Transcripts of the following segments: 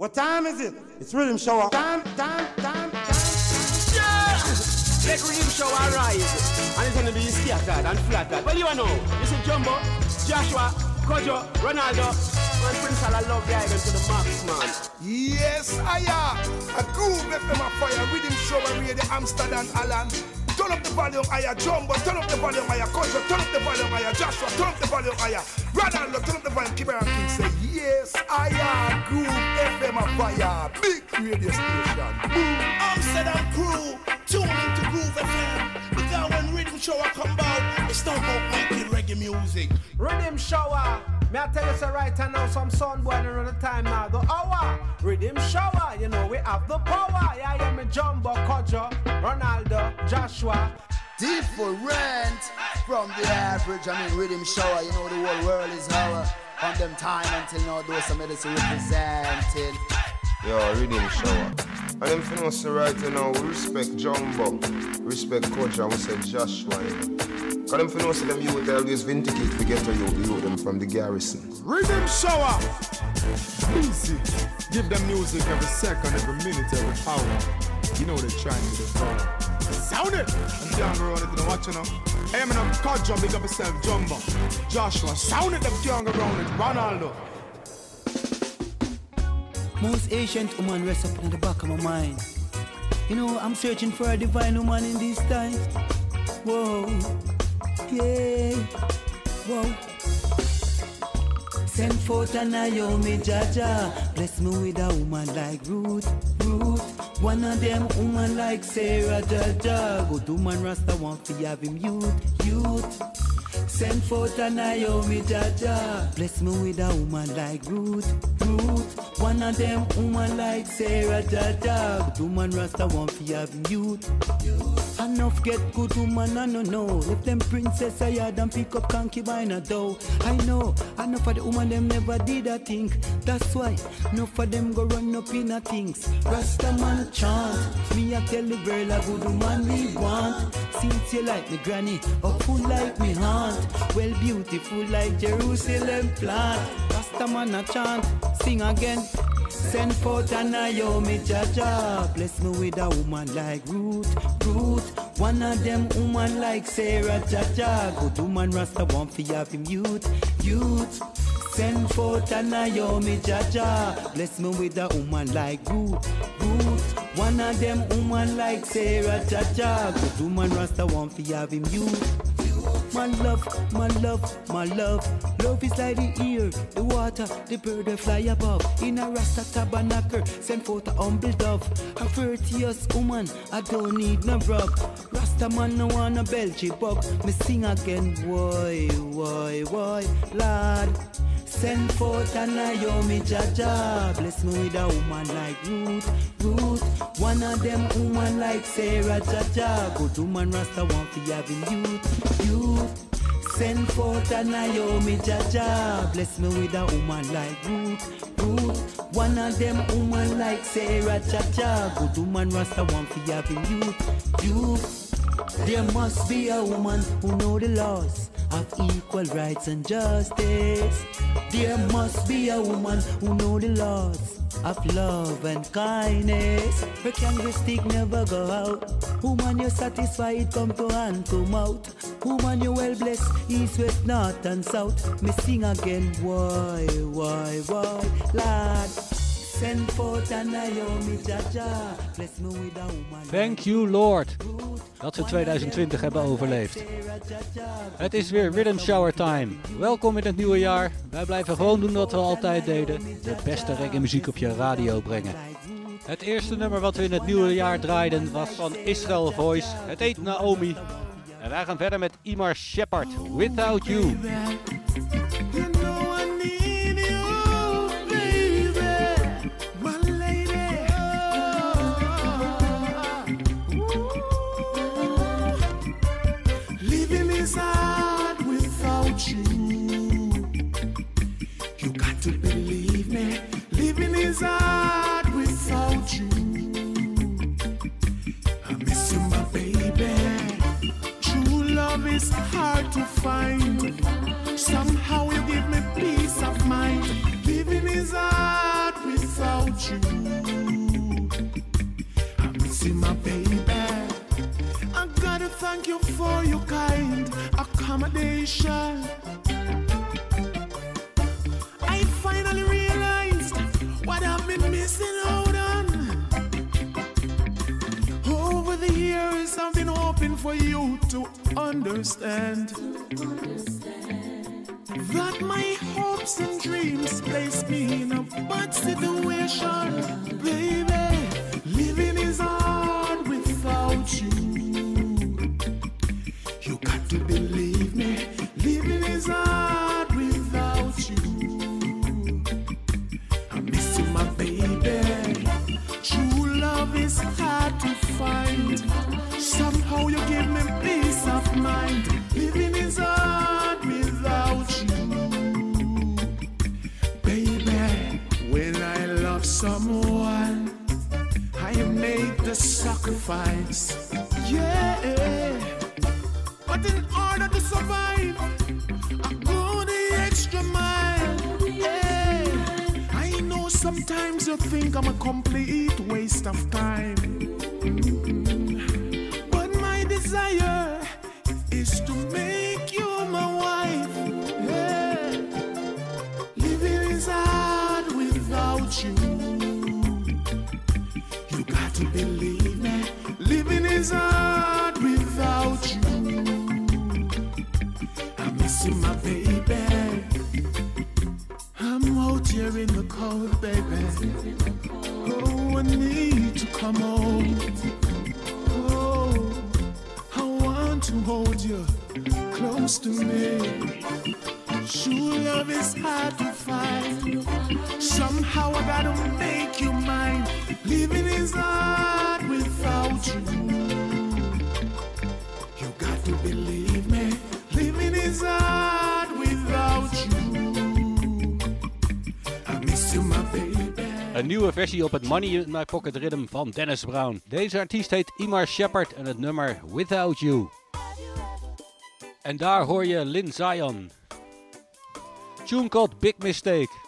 What time is it? It's riddim shower. Time, time, time, time. Yeah! Let rhythm show arise. And it's gonna be scattered and flattered. Well, you know, this is Jumbo, Joshwa, Kojo, Ronaldo, and Prince I love the island to the max, man. Yes, I am. A groove FM a fire, rhythm show and radio Amsterdam, Alan. Turn up the volume higher, Jumbo. Turn up the volume higher, Kojo. Turn up the volume higher, Joshwa. Turn up the volume higher. Ronaldo, turn up the volume. Keep it King say, yes, I am. Groove FM a fire, big radio station. Boom. Amsterdam crew, tune into Groove FM. Because when rhythm show come out, it's not about making reggae music. Riddim shower. Me I tell you so right now, some sun boy around the time now. The hour, riddim shower. You know we have the power. Yeah, yeah, me Jumbo, Kojo, Ronaldo, Joshwa. Different from the average. I mean, riddim shower. You know the whole world is our. From them time until now, those some medicine representing. Yo, riddim shower. And them know say right now, we respect Jumbo, respect Coach, and we say Joshwa. You know. Cause them know say them youth always vindicate to get to you, the them from the garrison. Riddim shower. Easy. Give them music every second, every minute, every hour. You know they're trying to do. Sound it! I'm down you know what you know? Hey, man, I'm Kojo, big up yourself, Jumbo. Joshwa, sound it, them young around it, Ronaldo. Most ancient woman rests up in the back of my mind. You know, I'm searching for a divine woman in these times. Whoa, yeah, whoa. Send forth a Naomi oh, Jaja. Bless me with a woman like Ruth, Ruth. One of them woman like Sarah Jaja. Good woman Rasta want to have him youth, youth. Send forth a Naomi Jaja. Bless me with a woman like Ruth, Ruth. One of them woman like Sarah Jaja. Good woman Rasta want to have youth. Enough get good woman, I don't know. If them princess I had and pick up concubine a dough. I know, enough of the woman them never did a thing. That's why enough of them go run up in a things. Rasta man chant, me I tell the girl a good woman we want. Since you like me granny, up full like me Well beautiful like Jerusalem plant. Rasta man a chant, sing again. Send forth a Naomi Jaja. Bless me with a woman like Ruth, Ruth. One of them woman like Sarah Jaja. Good woman Rasta want fi have him youth, youth. Send forth a Naomi Jaja. Bless me with a woman like Ruth, Ruth. One of them woman like Sarah Jaja. Good woman Rasta want fi have him youth. My love, my love, my love. Love is like the air, the water, the bird that fly above. In a Rasta tabernacle, send forth a humble dove. A virtuous woman, I don't need no rug. Rasta man no wanna belchy bug. Me sing again, why, why, why, lad. Send forth a Naomi Jaja. Bless me with a woman like Ruth, Ruth. One of them woman like Sarah Jaja. Good woman Rasta want to have him youth, youth. Send forth a Naomi Jaja. Bless me with a woman like Ruth, Ruth. One of them woman like Sarah Jaja. Good woman Rasta to have him youth, youth. There must be a woman who know the laws of equal rights and justice. There must be a woman who know the laws of love and kindness. Her candlestick never go out. Woman, you satisfied, come to hand to mouth. Woman, you well blessed, east, west, north, and south. Me sing again, why, why, why, lad. Thank you Lord dat ze 2020 hebben overleefd. Het is weer Rhythm Shower Time. Welkom in het nieuwe jaar. Wij blijven gewoon doen wat we altijd deden. De beste reggae muziek op je radio brengen. Het eerste nummer wat we in het nieuwe jaar draaiden was van Israel Voice. Het heet Naomi. En wij gaan verder met Imar Shepard, Without You. without you. I miss you, my baby. True love is hard to find. Somehow you give me peace of mind. Living is hard without you. I miss you, my baby. I gotta Thank you for your kind accommodation. been missing out on. Over the years, I've been hoping for you to understand. That my hopes and dreams place me in a bad situation, baby. Living is hard without you. versie op het Money in My Pocket Rhythm van Dennis Brown. Deze artiest heet Imar Shepard en het nummer Without You. En daar hoor je Lin Zion. Tune called Big Mistake.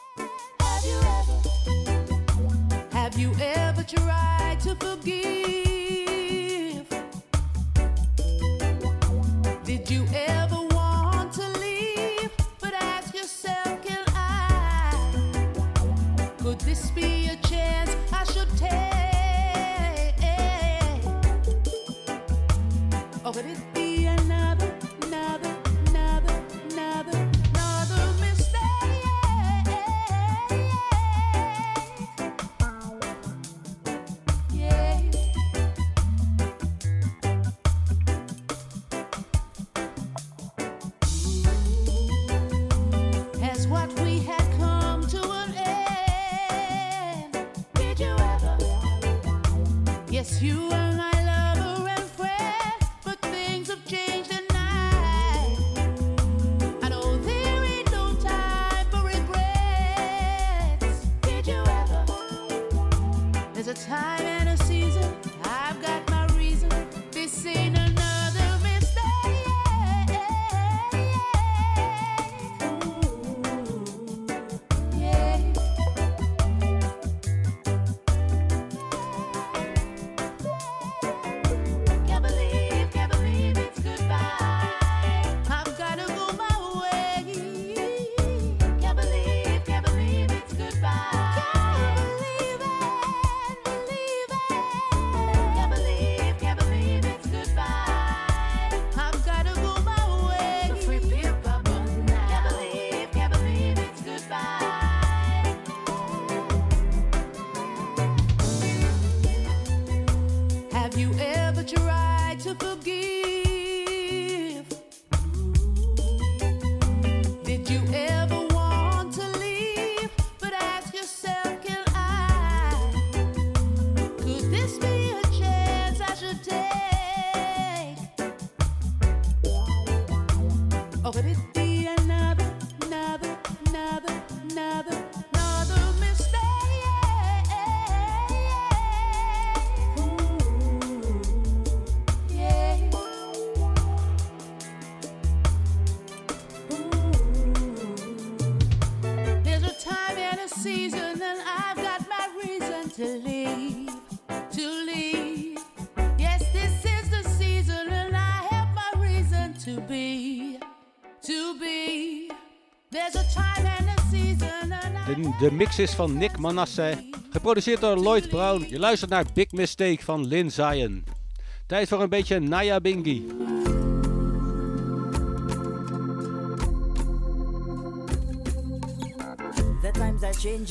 De, mix is van Nick Manasseh, geproduceerd door Lloyd Brown. Je luistert naar Big Mistake van Lin Zion. Tijd voor een beetje Naya Bingi.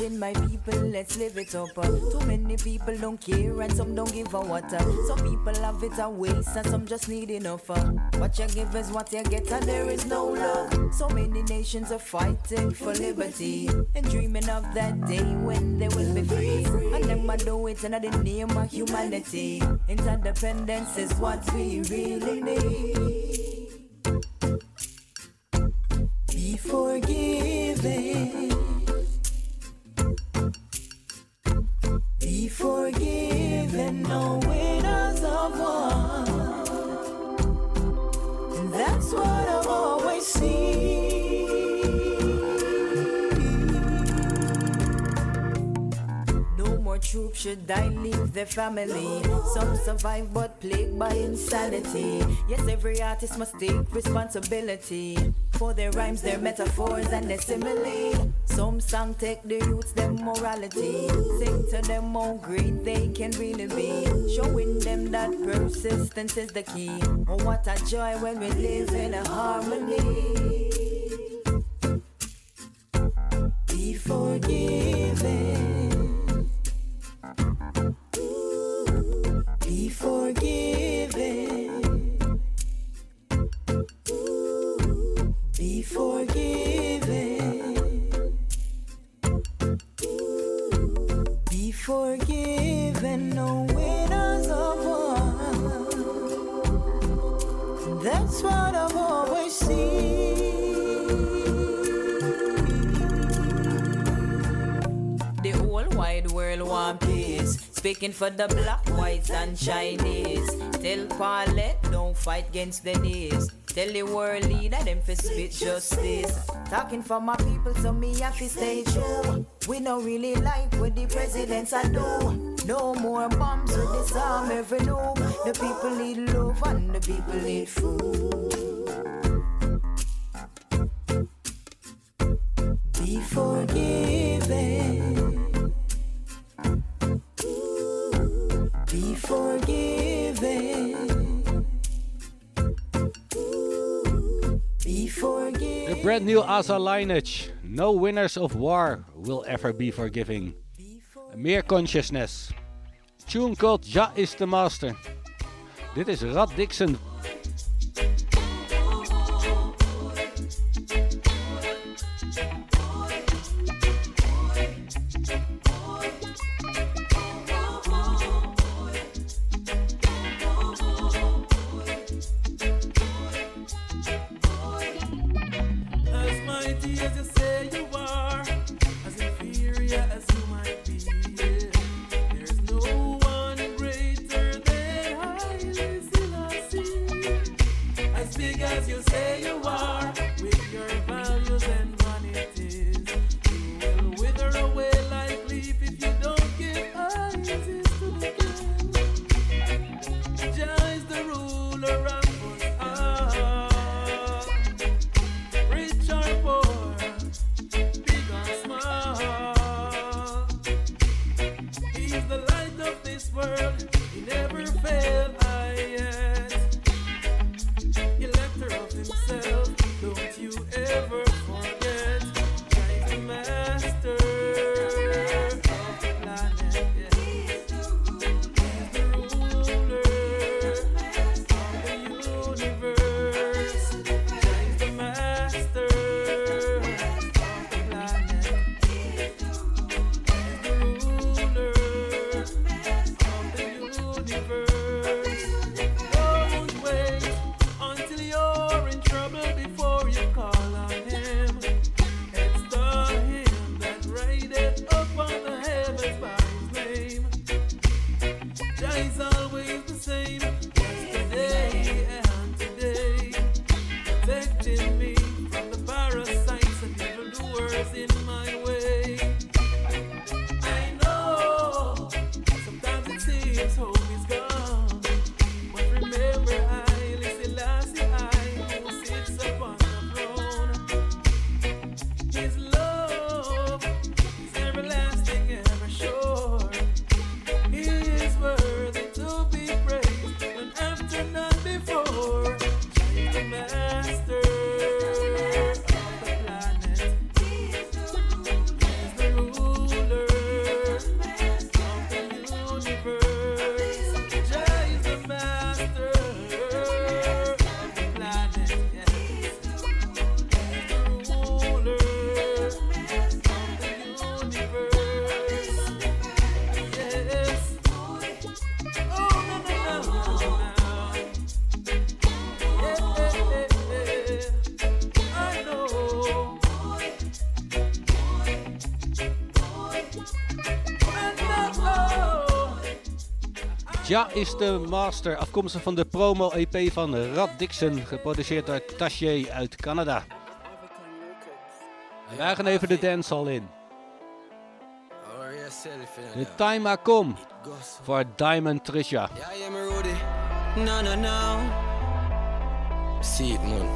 My people, let's live it up. Uh, Too many people don't care and some don't give a what. uh. Some people have it a waste and some just need enough. uh. What you give is what you get and there is no love. So many nations are fighting for liberty and dreaming of that day when they will be free. And them a do it in the name of humanity. Interdependence is what we really need. Be forgiven. Forgiven, no winners of war. And that's what I've always seen. No more troops should die, leave their family. Some survive but plagued by insanity. Yes, every artist must take responsibility for their rhymes, their metaphors, and their simile. Some song take the youths, their morality. Sing to them how great they can really be. Showing them that persistence is the key. Oh, what a joy when we live in a harmony. For the black, whites, and Chinese. Tell Paulette, don't fight against the knees. Tell the world leader them for spit justice. Talking for my people, so me have to stay true. We don't really like what the presidents are do. No more bombs with disarm every noob. The people need love and the people need food. Be forgiven. Brand new Asa lineage. No winners of war will ever be forgiving. Meer consciousness. Tune called Ja is the Master. Dit is Rad Dixon. Ja is de master, afkomstig van de promo-EP van Rad Dixon, geproduceerd door Taché uit Canada. Wij gaan even de dancehall in. De time come voor Diamond Trisha. See it, man.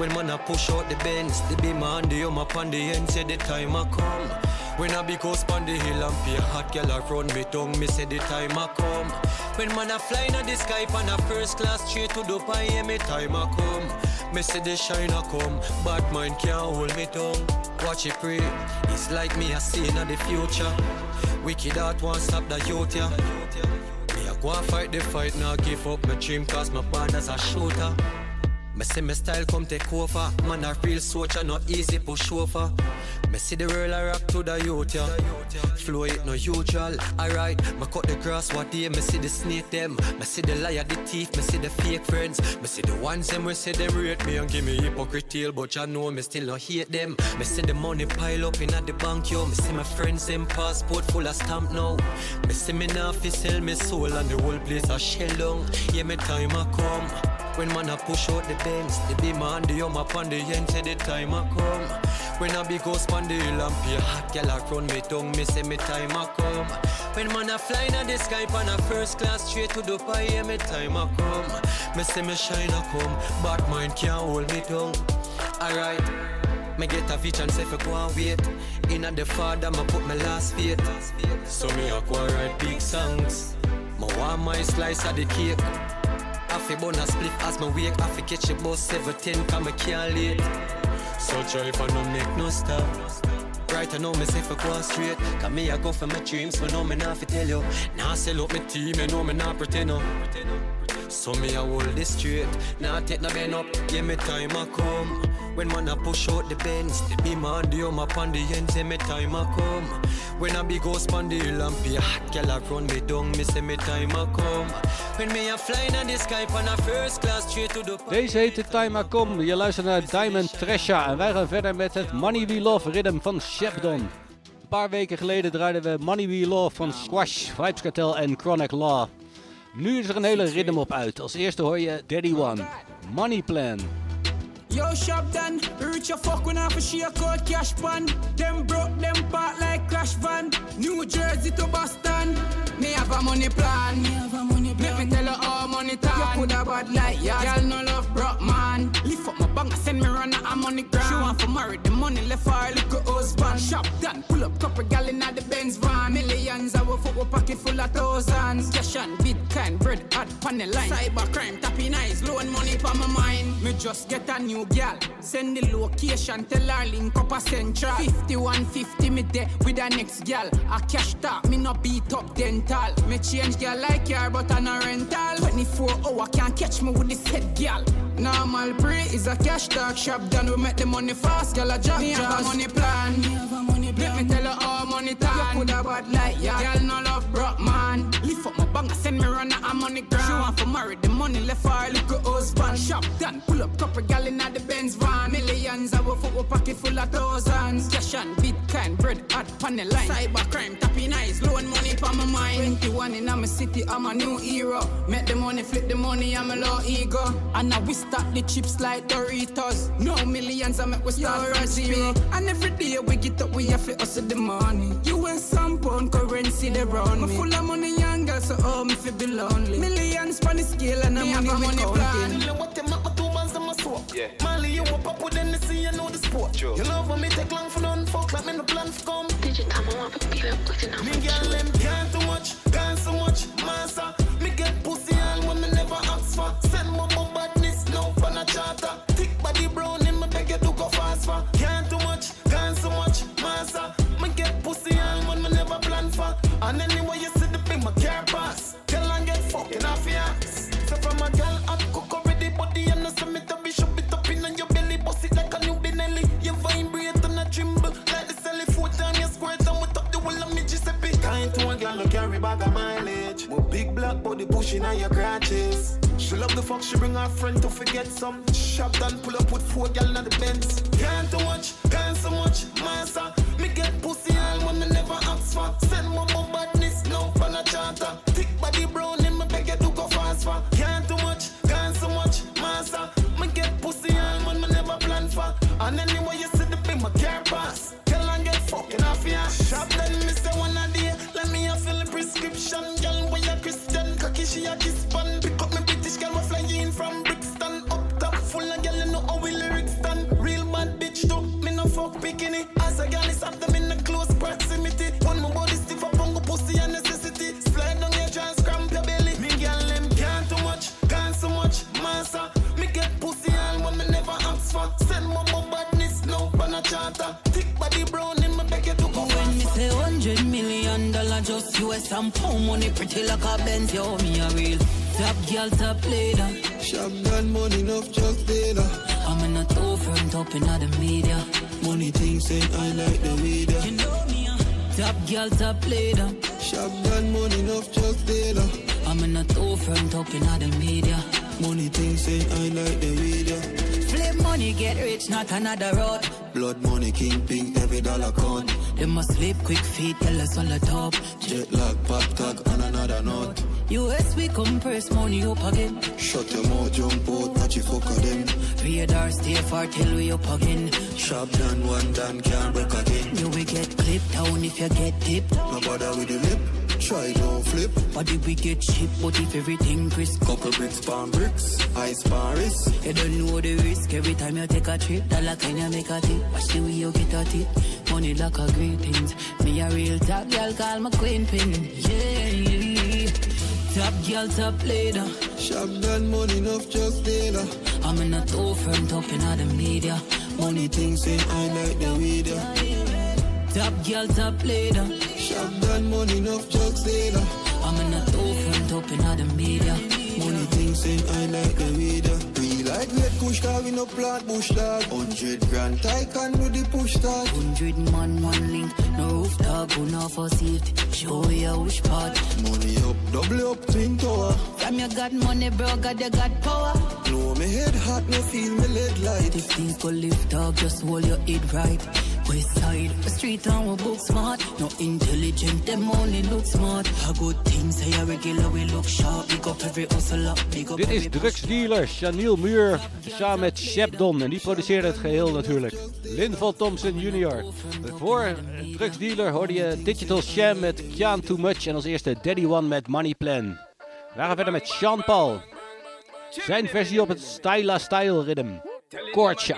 When man a push out the bends, the beam on the hum up on the end, say the time a come. When I big house on the hill and pay a hot girl around me tongue, me say the time a come. When man a fly in the sky on a first class straight to Dubai, yeah, me time a come. Me say the shine a come, bad mind can't hold me tongue. Watch it pray, it's like me a see in the future. Wicked heart won't stop the youth, yeah. Me a go and fight the fight, now give up my dream cause my band as a shooter. Me see my style come take over. Man a real soldier, not easy push over. Me see the world a rock to the youth, yeah. Flow it no usual, alright. Me cut the grass what day, me see the snake them. Me see the liar, the thief, me see the fake friends. Me see the ones them we say them rate me and give me hypocrite but you know me still not hate them. Me see the money pile up in at the bank, yo. Me see my friends them passport full of stamp now. Me see me now fi sell me soul and the whole place a shell down. Yeah, me time a come. When man a push out the bends, the on the hum up on the end, say the time a come. When I be house on the hill and pay a hot girl around me tongue, me say me time a come. When man a fly in the sky on a first class straight to Dubai, yeah, me time a come. Me say me shine a come, bad mind can't hold me tongue. Alright. Me get a vision, say for go and wait. In the father, me put my last faith. So me a go write big songs. Me want my slice of the cake. I fi bun a split as me wake. I fi catch a bus 710 cause me can't late. So if I no make no stop. Right I know me say for go straight. Cause me I go for my dreams, but no me not fi tell you. Now sell up my team, you know me not pretend no. So me I hold this straight. Now take no bend up, Give me time I come. When man a push out the bends, beam on the hum up on the end, say me time a come. When a big house on the hill and pay a hot girl around me down, me say me time a come. When me a flying on the sky on a first class straight to the Deze heet de Time I Come. Je luistert naar Diamond Tresha en wij gaan verder met het Money We Love rhythm van Shepdon. Een paar weken geleden draaiden we Money We Love van Squash, Vibes Cartel en Chronic Law. Nu is er een hele rhythm op uit. Als eerste hoor je Daddy One, Money Plan. Yo, shop done. Rich your fuck when I for share code cash pan. Them broke them part like crash van. New Jersey to Boston. Me have a money plan. Me have a money plan. Let me tell you all money time. You coulda bad like yeah. Girl no love broke man. Lift up my bank, send me run a money ground. She want for marry the money left for her little husband. Shop done. Pull up couple gal in the Benz van. Millions fuck a pocket full of thousands. Cash and Bitcoin, bread hot pan the line. Cyber crime, tapping eyes, loan money for my mind. Me just get a new gal. Send the location, tell her link up a central. 5150 me there with the next gal. A cash talk, me no beat up dental. Me change gal like car, but I no rental. 24 hour can't catch me with this head gal. Normal pre is a cash talk shop done. We make the money fast, girl. I job. Me have a money plan. Me have a money plan. Let me tell her all money time. You coulda bad like yeah. Gal no love broke man. Up my Banga send me run a money ground. She want for marry the money left for her little husband. Shop done, pull up couple gal in the Benz van. Millions I will fuck a pocket full of thousands. Cash and Bitcoin, bread hot pan the line. Cyber crime, tapping eyes, loan money for my mind. 21 in my city, I'm a new hero. Make the money, flip the money, I'm a low ego. And now we stack the chips like Doritos. No millions, I make we start from zero. And every day we get up, we have to hustle the money. You and some pound currency, they run me. full of money, young girl, so oh, me feel be lonely. Millions on the scale, and I'm money we counting. What them up, two bands in my soul. Yeah. Molly, you up up with them, see you know the sport. Sure. You love when me take long for none, fuck like me no plan for come. Digit, I'm a want to be Me girl, them can't too much, can't so much, massa. Me get pussy all when me never ask for. Send my mom badness, no for a charter. Thick body brown in me beg you to go fast for. Can't too much, can't so much, massa. Me get pussy all when me never plan for. And anyway girl who carry bag of mileage. My big black body pushing on your crotches. She love the fuck, she bring her friend to forget some. Shop done, pull up with four gal in the Benz. Can't too much, can't so much, massa. Me get pussy all when me never ask for. Send my mom badness, no for a charter. Thick body brown in me beg you to go fast for. Can't too much, can't so much, massa. Me get pussy all when me never plan for. And anyway you see the big my car just US and pound money pretty like a Benz, yo, me a real top girl, top leader. Shop done money enough just data. I'm in a two front up in the media. Money things say I like the video. You know me, uh, top girl, top leader. Shop done money enough just data. I'm in a two front up in the media. Money things say I like the video. Flip money, get rich, not another road. Blood money, king pink, every dollar count. They must sleep quick feet, tell us on the top. Jet lag, pop tag, on another note. US we compress money up again. Shut your mouth, jump out, catch you fuck them. Radar stay far till we up again. Shop done, one done, can't break again. You will get clipped down if you get tipped. No bother with the lip, try don't flip. Body we get cheap, but if everything crisp. Couple bricks, palm bricks, ice Paris. You don't know the risk every time you take a trip. Dollar kind of make a tip. Watch the way you get at it. Money like a great things. Me a real top girl, call my queen pin. Yeah, top girl, top leader. Shop done, money enough just data. I'm in a two front up in the media. Money things say I like the video. Top girl, top leader. Shop done, money enough just data. I'm in a front up in the media. Money things say I like the video. We like red kush car we no plant bush dog. Hundred grand Taycan with the push dog. Hundred man, one link. No roof dog, go now for safety. Show you which part. Money up, double up, twin tower. From you got money, bro, got you got power. Blow me head hot, no feel me lead light. If things go lift up, just hold your head right. West side, the street and we book smart. No intelligent, them only look smart. A good thing, say a regular, we look sharp. Big up every hustle up, big up Dit is drugsdealer Chanel Muur samen met Shep Don. En die produceerde het geheel natuurlijk. Linval Thompson Jr. Voor drugsdealer hoorde je Digital Sham met Can't Too Much. En als eerste Daddy One met Money Plan. We gaan verder met Sean Paul. Zijn versie op het Styla Style Rhythm. Kortja.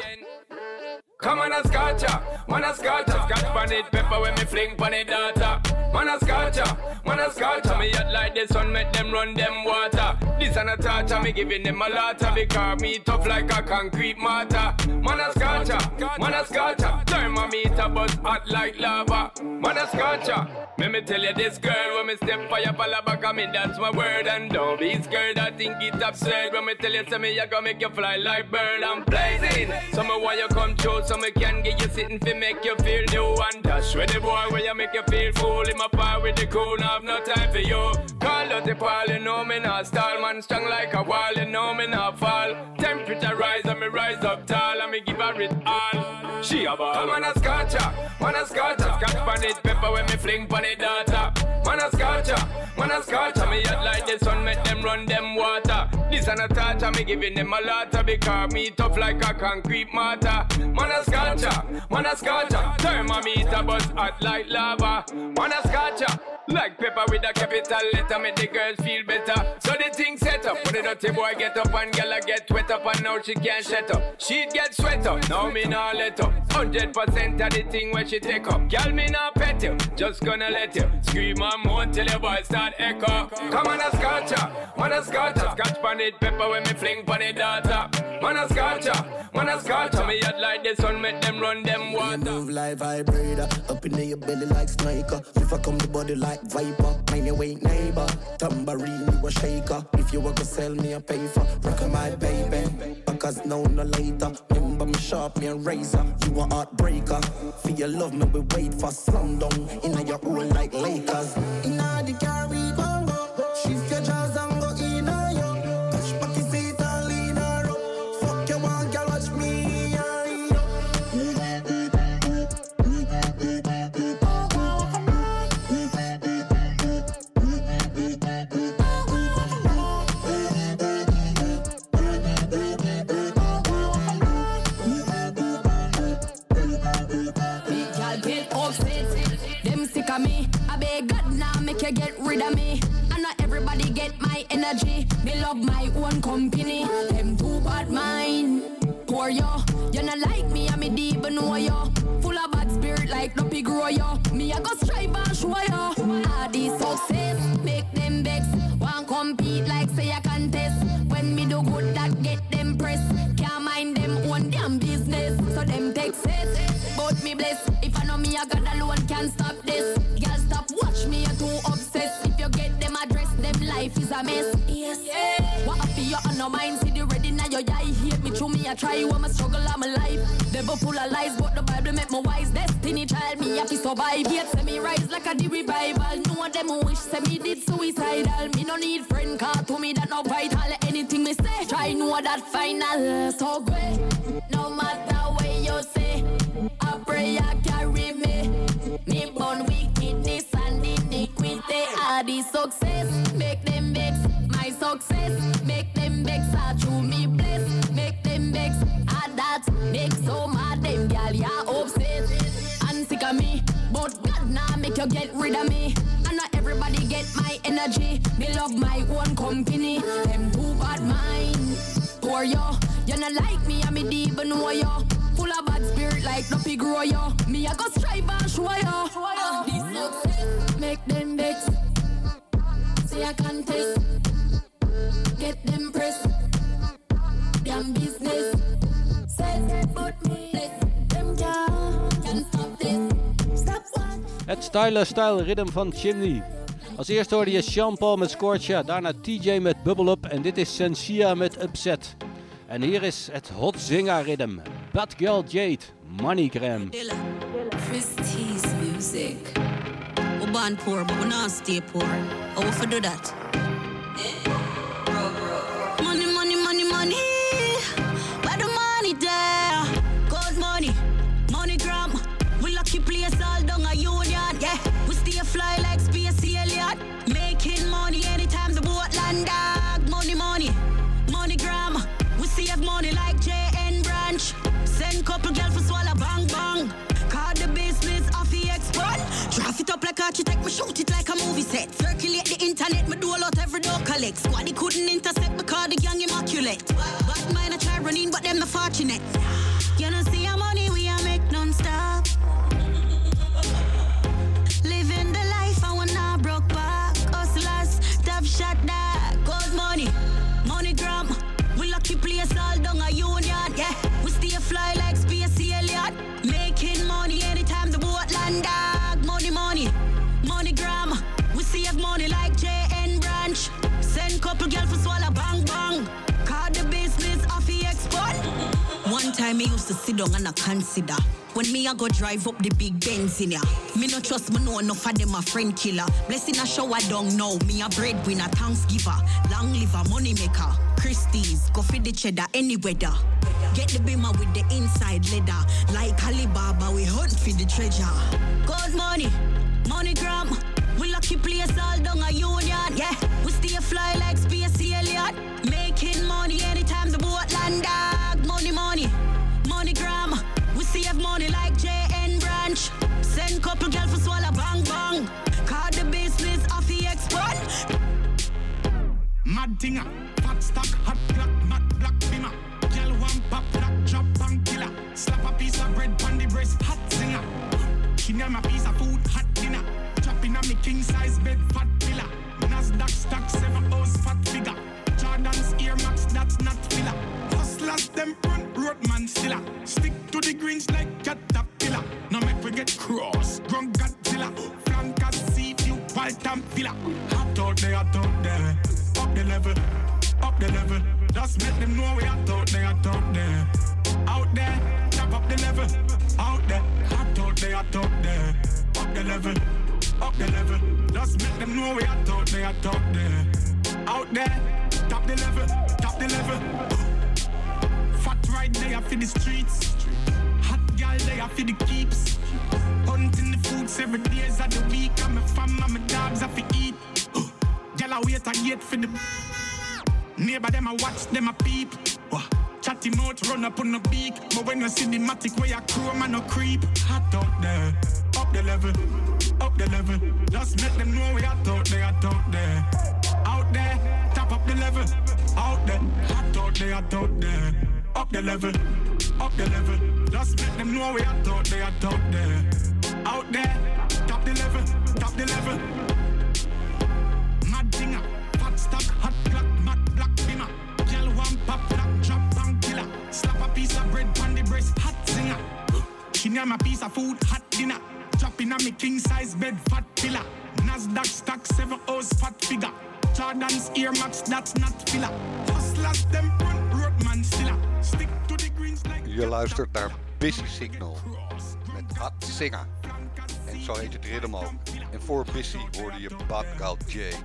Come on a scotcha, ah. man a scotcha ah. Scotch pan it, pepper when me fling pan it data Man a scotcha, ah. man a scotcha Me hot like the sun, make them run them water. This and a torture, me giving them a lotta Because me tough like a concrete mortar. Man a scotcha, man a scotcha Thermometer buzz hot like lava. Man a scorcher. Let me tell you this girl when me step your follow back mean that's my word. And don't be scared I think it's absurd. When me tell you say me I gonna make you fly like bird. I'm blazing. So me want you come true so me can get you sitting fi make you feel new and dash with the boy where you make you feel fool in my fire with the cool now have no time for you. Call out the pal you know me not stall. Man strong like a wall you know me not fall. Temperature rise and me rise up tall and me give her it all. She a ball Man a scotcha, man a scotcha Scotch pan it pepper when me fling pan it data Man a scotcha, man a scotcha Me hot like the sun make them run them water This an a touch me giving them a lot of Because me tough like a concrete mortar Man a scotcha, man a scotcha Thermometer buzz hot like lava Man a scotcha like pepper with a capital letter, make the girls feel better. So the thing set up, when the dirty boy get up and a get wet up and now she can't shut up. She get sweat up, now me nah let up. Hundred percent of the thing when she take up. girl me nah pet you, just gonna let you scream and moan till your voice start echo. Come on a scotcha, man a scotcha, scotch pan it pepper when me fling pan it data. Man a scotcha, man a scotcha, me hot like the sun make them run them water. Move like vibrator, up in your belly like sniper. If I come the body like viper, mind your weight neighbor. Tambourine, you a shaker. If you were to sell me a paper, rock my baby. Because now no later. Remember me sharp, me a razor. You a heartbreaker. For your love, me we wait for slum down. In your own like Lakers. In the Caribbean, energy. Me love my own company. Them too bad mind. Poor yo. You not like me, I me deep know yo. Full of bad spirit like no pig grow yo. Me I go strive and show yo. All these success make them vex. Want compete like say I contest. When me do good that get them press. Can't mind them own damn business. So them take set. But me bless. If I know me, I got alone can't stop this. A mess. Yes. Yeah. What I feel you on no mind, see the ready now your eye. Hate me through me, I try. I'm a struggle, I'm alive. Devil full of lies, but the Bible make me wise. Destiny child, me have to survive. Yet say me rise like a the revival. No one them who wish say me did suicidal. Me no need friend, car to me that no vital. Anything me say, try know that final. So great, no matter what you say. I pray I carry me. Me born iniquity. All the success make them vex. My success make them vex. I true me bless. Make them vex. I that make so mad them gal ya obsessed. And sick of me, but God now make you get rid of me. And not everybody get my energy. Me love my own company. Them too bad mind. Poor yo, you not like me, I'm me deep know yo. Full of bad spirit like no pig grow yo. Me I go strive and show yo. Uh, this success Say I contest, get them press. Damn business. Said but me bless. Them can't can stop this. Stop one. Het Styler Style Rhythm van Chimney. Als eerste hoorde je Sean Paul met Scorcha, daarna TJ met Bubble Up en dit is Sensia met Upset. En hier is het Hot Zinga Rhythm. Bad Girl Jade, MoneyGram. Christie's music. Born poor, but we not stay poor. How we do that? It up like architect, me shoot it like a movie set. Circulate the internet, me do a lot every door collect. Squaddy couldn't intercept because the gang immaculate. Bad mind I try running, but them not fortunate. Me used to sit down and I consider. When me I go drive up the big Benz in ya. Me no trust me know enough of them a friend killer. Blessing a show I don't know. Me a breadwinner, thanksgiver, long liver, money maker. Christie's, go for the cheddar any weather. Get the beamer with the inside leather. Like Alibaba, we hunt for the treasure. Gold money, money gram. We lucky place all down a union, yeah. We stay fly like space alien. Making money anytime the boat land, dog. Mad thinger, fat stack, hot black, mad black bimmer. Girl one pop, black drop and killer. Slap a piece of bread on the breast, hot singer. She name a piece of food, hot dinner. Drop in a me king size bed, fat villa. Nasdaq stock, seven house, fat figure. Jordan's Air Max, that's not filler. Hustlers, them run, roadman stiller. Stick to the greens like caterpillar. Now make we get cross, grunk Godzilla. Flankers, sea view, white and villa. Hot out there, hot out there. Level, up the level. Just make them know we hot out there, out there. Out there, tap up the level. Out there, hot there, hot out there. Up the level, up the level. Just make them know we hot out there, out there. Out there, top the level, top the level. Fat right there for the streets. Hot gal there for the keeps. Hunting the food seven days of the week. I'm a fam, and my dogs I to eat. Gal I wait a gate for the neighbor them I watch them a peep. Chatty mouth run up on the beak. But when you see the matic where you chrome and no creep. Hot out there, up the level, up the level. Just make them know we hot out there, out there. Out there, tap up the level. Out there, hot out there, out there. Up the level, up the level. Just make them know we hot out there, out there. Out there, top the level, top the level. Pop, black drop and killer. Slap a piece of bread on the breast, hot singer. She name a piece of food, hot dinner. Drop in a me king size bed, fat pillar. Nasdaq stock, seven house, fat figure. Jordan's Air Max, that's not filler. Hustlers, them run, roadman stiller. Stick to the greens like Je luistert naar Busy Signal met Hot Singer. En zo heet het ritme ook. En voor Busy hoorde je Bad Gal Jade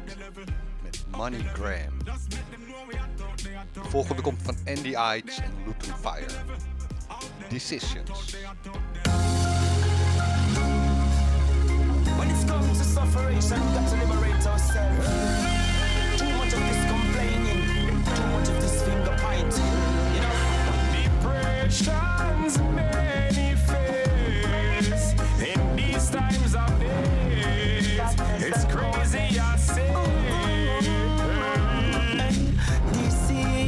met Money Gram. De volgende komt van Andy Ides en Luton Fire. Decisions. When it comes to sufferation, we got to liberate ourselves. Too much of this complaining, too much of this finger pointing. You know, depression's many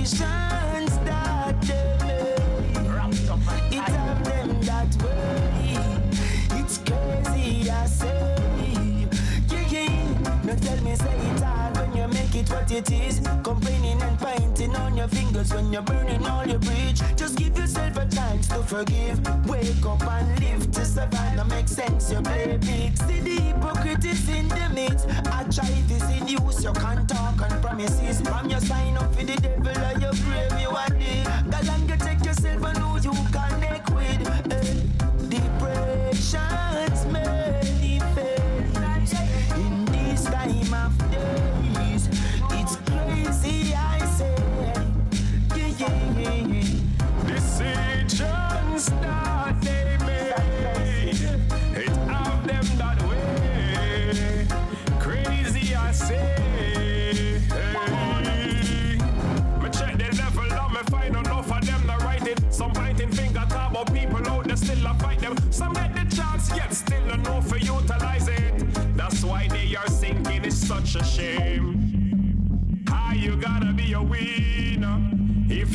Decisions what it is. Complaining and pointing on your fingers when you're burning all your bridge. Just give yourself a chance to forgive. Wake up and live to survive. Now make sense, you big. See the hypocrite is in the midst. I try this in use, you can't talk on promises. From your sign up for the devil or you brave, you are the. God and you take yourself and who you connect with. Eh. Depression's manifest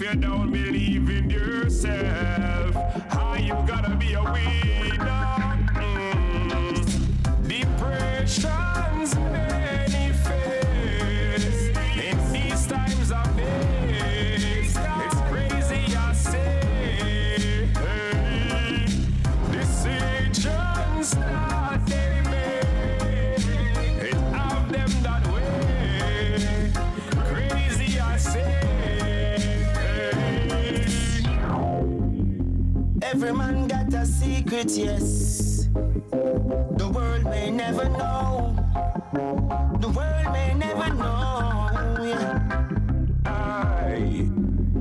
if you it, yes. The world may never know. The world may never know. Yeah. Aye.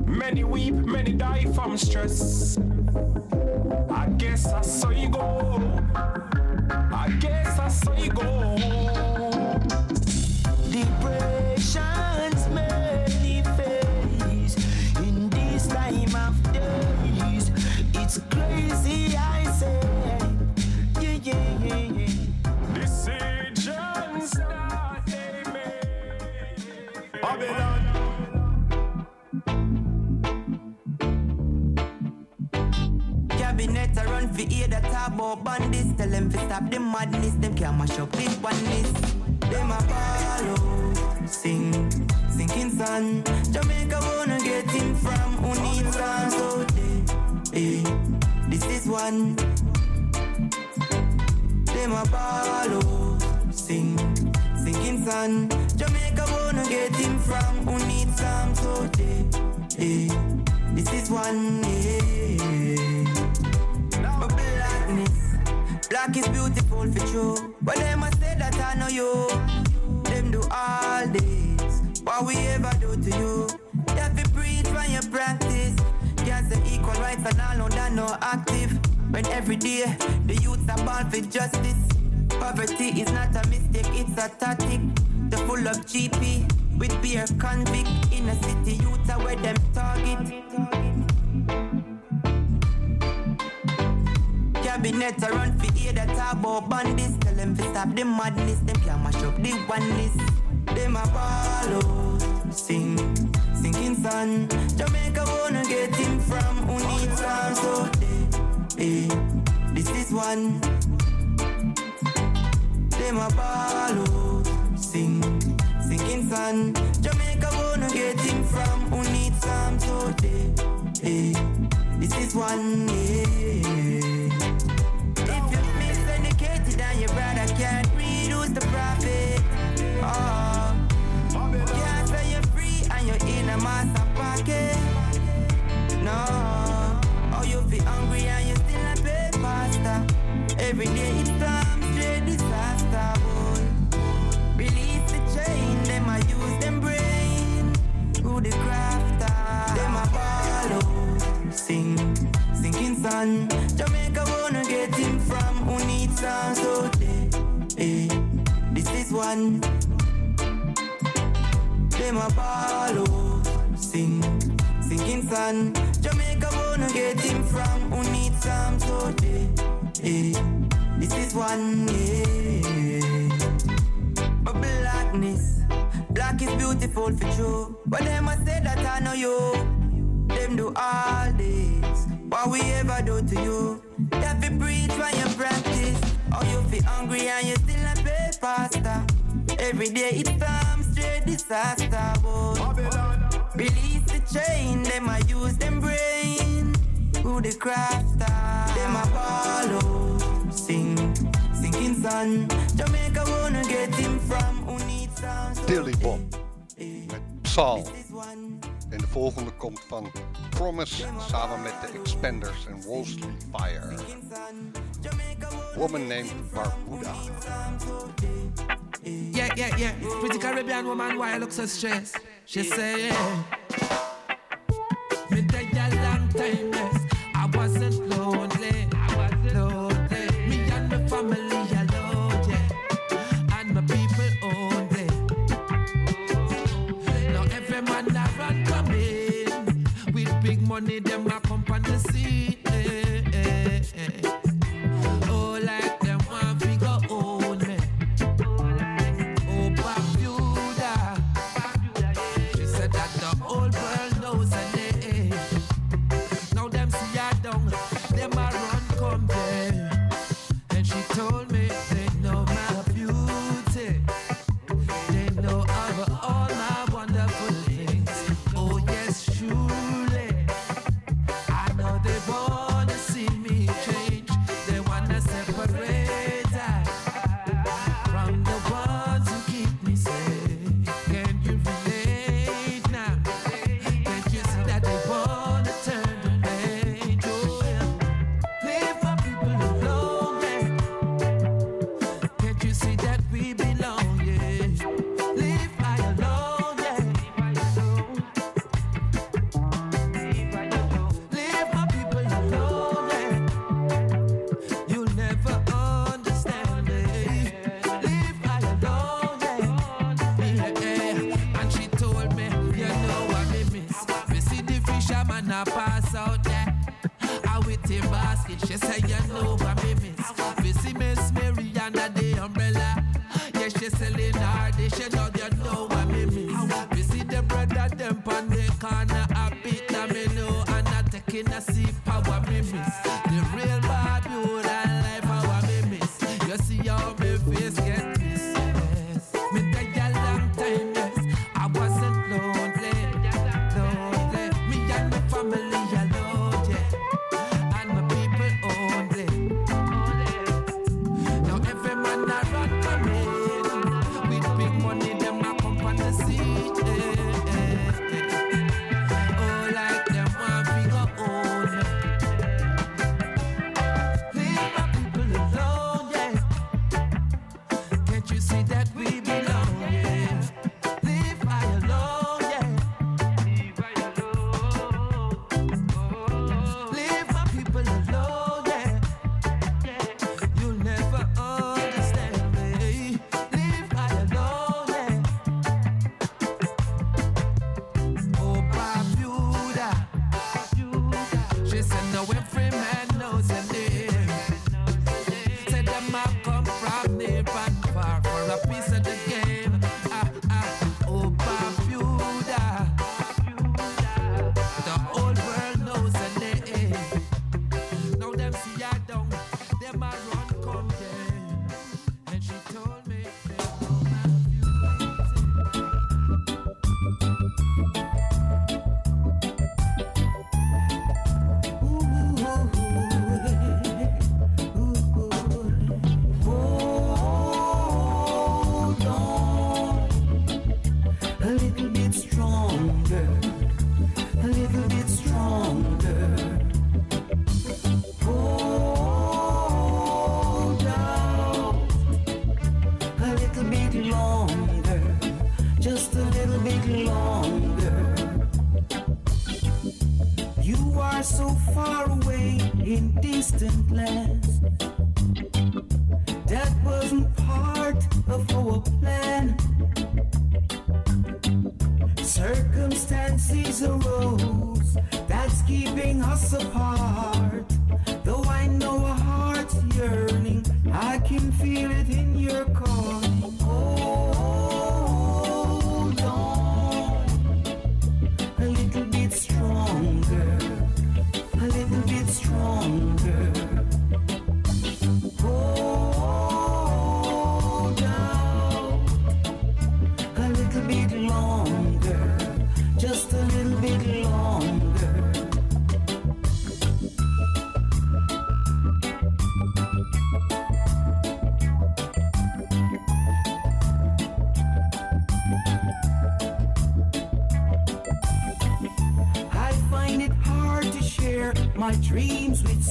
Many weep, many die from stress. I guess I saw you go. I guess I saw you go. About bandits. Tell them to stop the madness. Them can't mash up this oneness. Them a follow, sing, sinking sun. Jamaica wanna get in from who needs some so they, eh, this is one. Them a follow, sing, sinking sun. Jamaica wanna get in from who needs some so they, eh, this is one. Eh. Black is beautiful for true. But them a say that I know you. Them do all this. What we ever do to you? You have to preach when you practice. Can't say equal rights and all that no active. When every day the youth are born for justice. Poverty is not a mistake, it's a tactic. The full of GP with beer convict in a city youth are where them target. Cabinet a run for ear that about bandits. Tell them to stop the madness. Them can mash up the oneness. Follow, sing, sinking sun. Jamaica wanna get him from who needs some. So they, eh, this is one. Them a follow, sing, sinking sun. Jamaica wanna get him from who needs some. So they, eh, this is one. Yeah. The prophet? Oh, can't say you're free and you're in a master pocket. No, oh you feel hungry and you still not pay pasta. Every day it's time straight disaster. Boy. Release the chain, them I use them brain. Who the crafter? Them a follow, sing, sinking sun. Jamaica wanna get him from who needs some so they, eh, one. Them a follow, sing, sinking sun. Jamaica wanna get him from who needs some so they, eh, this is one. Yeah. But blackness, black is beautiful for true. But them a say that I know you. Them do all this. What we ever do to you? Have to preach when you practice. Or you feel hungry and you still not pay pasta. Every day it's time straight disaster. Boy. Release the chain, them I use them brain. Who the crafter? Them a follow, sing, sinking sun. Jamaica wanna get him from who needs some. Dilly Bob met Psaal. En de volgende komt van Promise samen met de Expanders en Wolseley Fire. Woman named Barbuda. Yeah, yeah, yeah. Pretty Caribbean woman, why look so stressed? She say, yeah. Me take a time, yes. Money, them a come on the scene.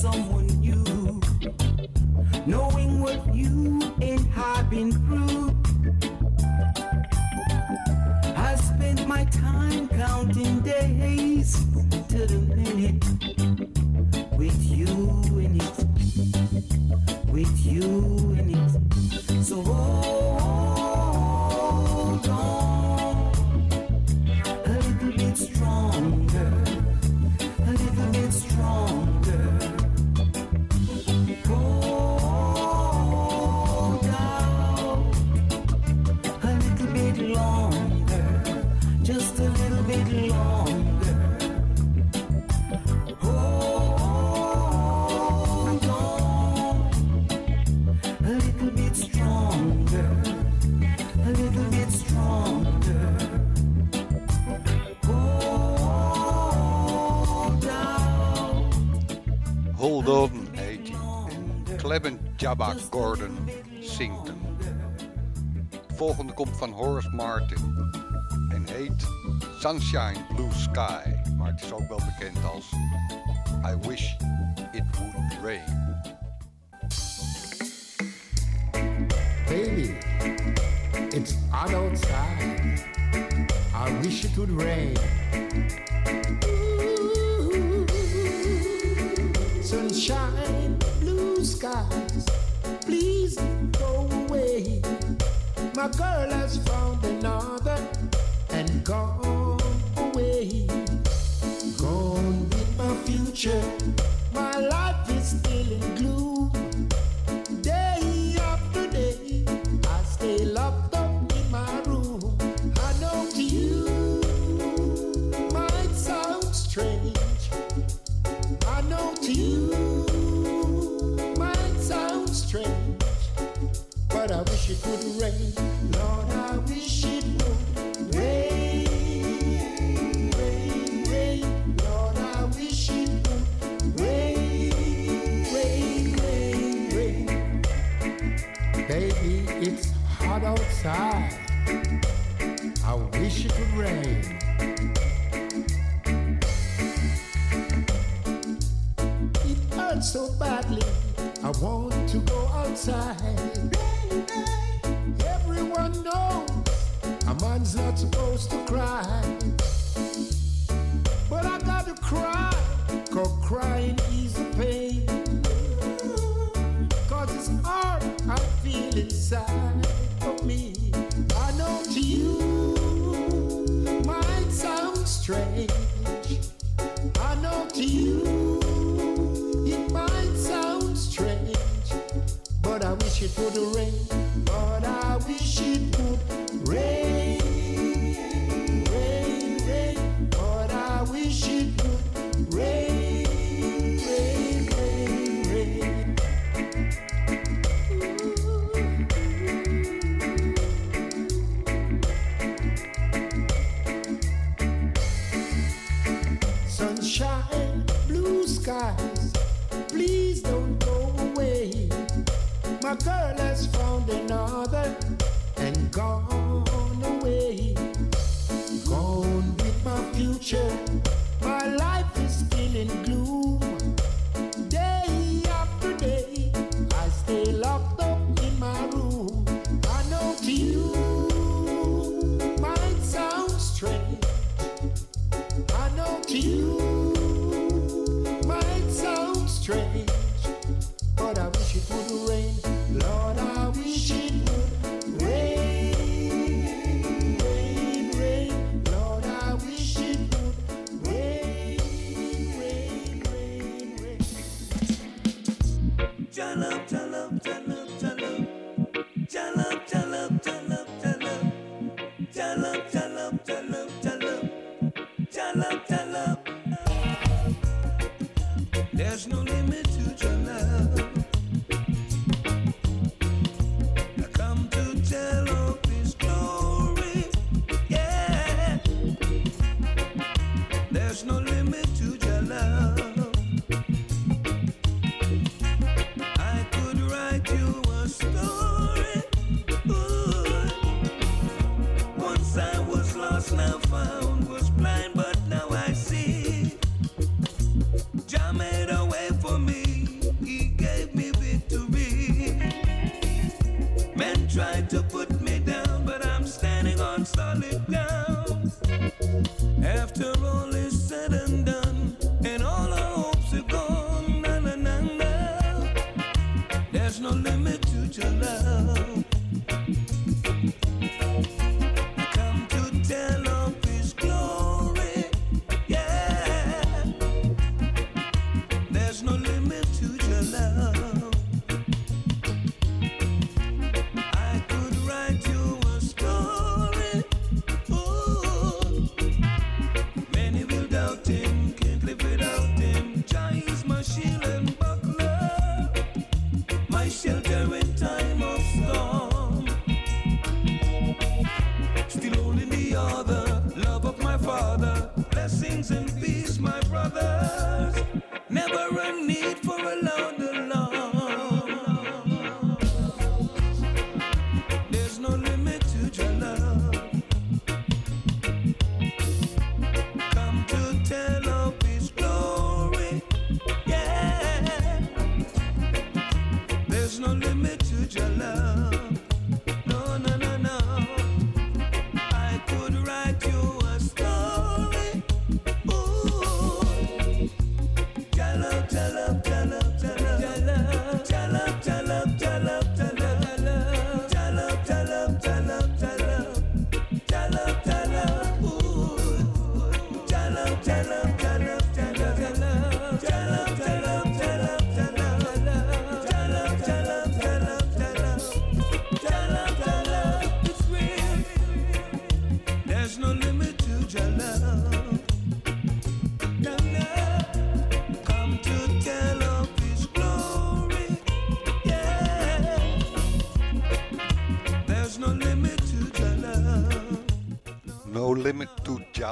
someone Gordon Sington. De volgende komt van Horace Martin en heet Sunshine Blue Sky. Maar het is ook wel bekend als I Wish It Would Rain. Baby, it's outside. I wish it would rain. A girl has found another and gone away. Gone with my future.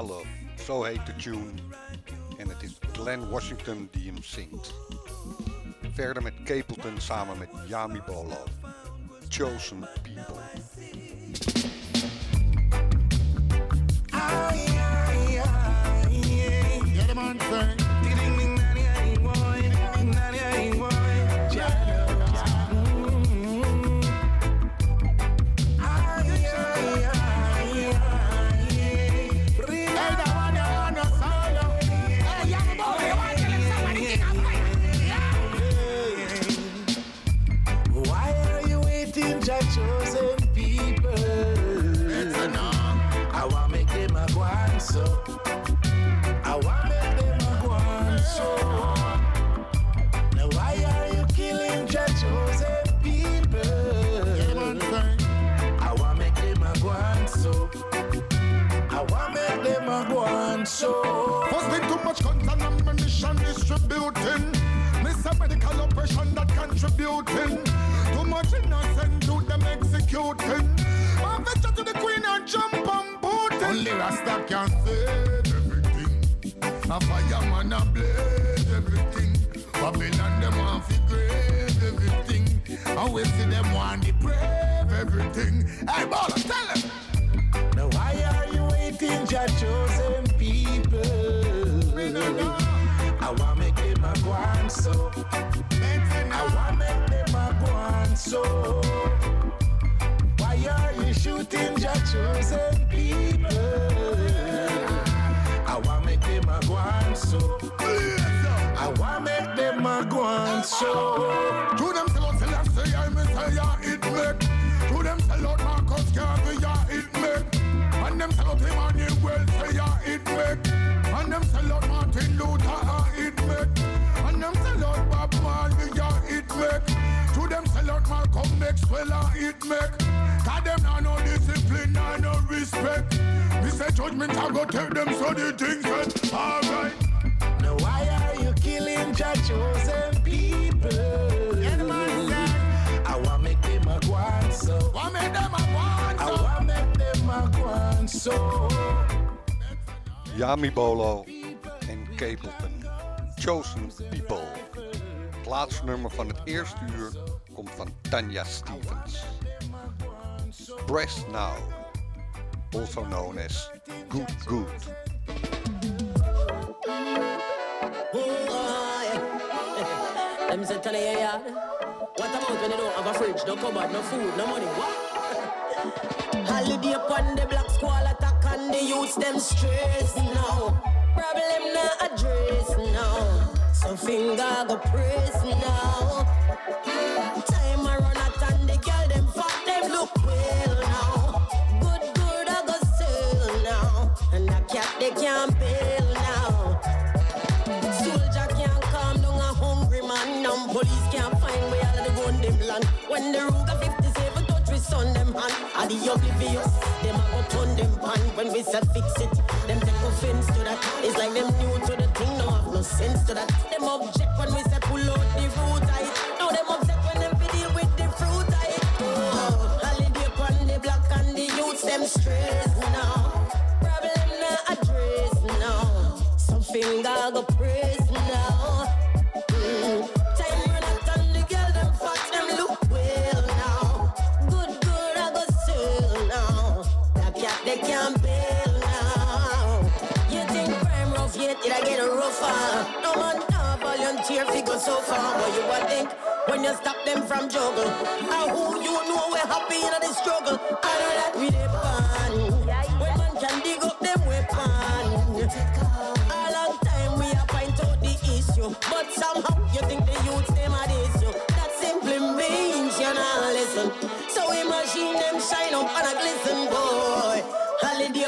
To Jalove. Zo heet de tune. En het is Glenn Washington die hem zingt. Verder met Capleton samen met Yami Bolo. Chosen People. Yeah, the man say. Contributing. Too much innocent do them executing. One venture to the queen and jump and Putin. Only Rasta can save everything. A fireman a blaze everything. Babylon them want fi grave everything. And we see them want to brave everything. Hey, baller, tell them. Now why are you waiting, Jah chosen are you shooting Jah chosen people? I want make them a go on so. I want make them a go on so. To them sell out Selassie, I Messiah, it make. To them sell out Marcus Garvey, yeah, it make. And them sell out Emmanuel, say, yeah, it make. And them sell out Martin Luther, ah, it make. Them sell out Malcolm Maxwell, ah, it make. Cause them now no discipline, now no respect. We say judgment, I go tell them so the things that, alright. Now why are you killing Jah chosen people? I want make them a go so. Want make them a go on I want make them a go so. Yami Bolo en Capleton. Chosen People. Het laatste nummer van het eerste uur komt van Tanya Stephens. Breast Now, also known as Good Good. Them say tell. What about when you don't have a fridge, no cupboard, no food, no money? What? Holiday upon the black squall attack and them stress now. Problem not address now. So finger go press now. Time I run out and the girl them fat them look well now. Good good I go sell now. And a cat they can't bail now. Soldier can't calm down a hungry man. Now police can't find where all the gun them land. When the Ruger 57 touch we son them hand. Are the oblivious? Them a go turn them pan. When we say fix it, them take offense to that. It's like them new to the thing, sense to that. Them object when we say pull out the fruit I Now them upset when them deal with the fruit I Oh, holiday upon the black and the youths them stress now. Problem not address now. Some finger go press now. Mm. Time run out and the girl them fat them look well now. Good good I go sell now. That cat they can't rough did I get a rougher? No man not volunteer figure so far. What you would think when you stop them from juggle? And who you know we're happy in the struggle? I know that we dey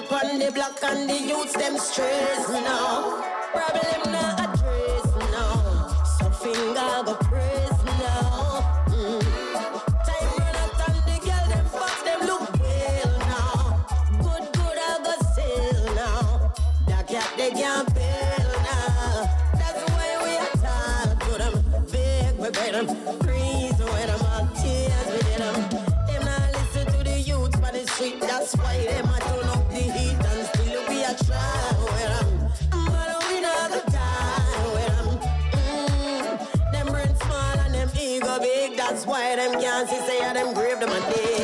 Holiday upon the block and the youths them stress now. Problem not address now. So finger go press now. Mm. Time run out and the them fat them look now. Good good I go sell now. That they can't bail now. That's why we to them. Big we big, that's why them can't see say them grave them a day.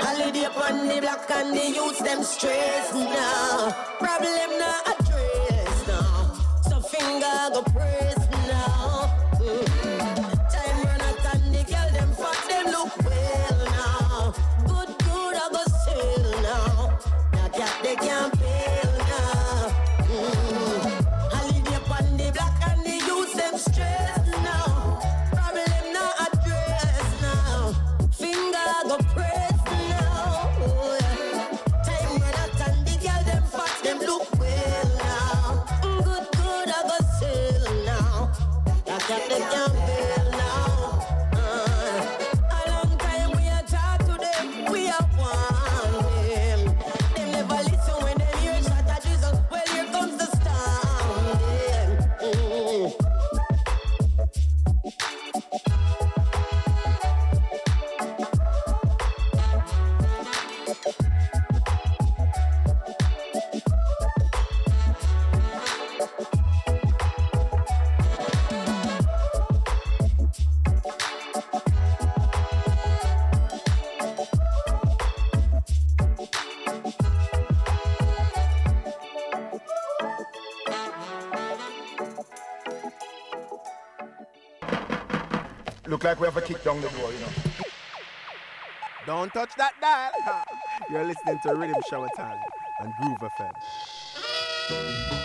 Holiday upon the block and the youths them stress now. Problem not addressed now. So finger go pray. like we have to kick down the door, you know. Don't touch that dial. You're listening to Riddim Shower Time and Groove FM.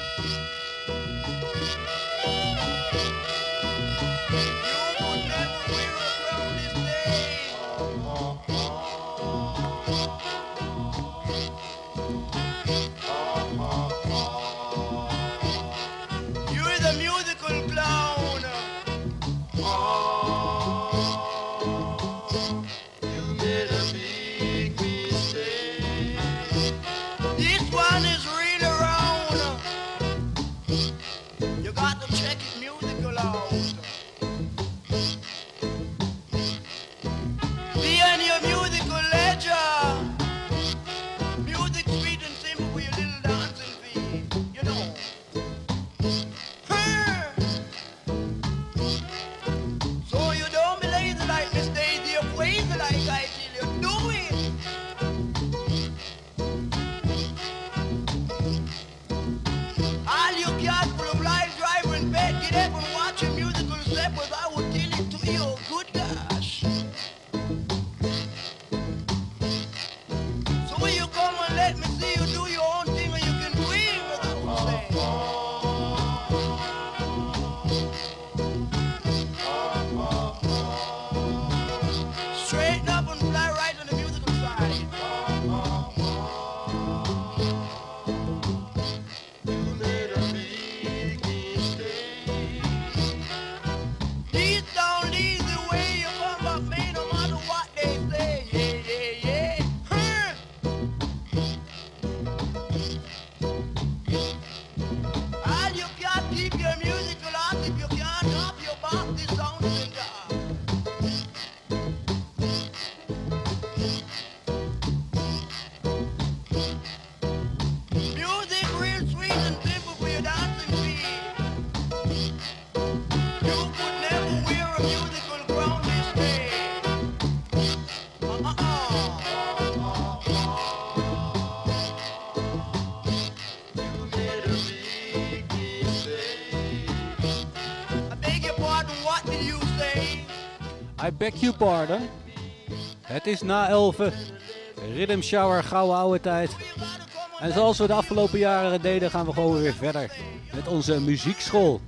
you. Het is na 11. Eh, rhythm shower, gouden oude tijd. En zoals we de afgelopen jaren deden, gaan we gewoon weer verder met onze muziekschool.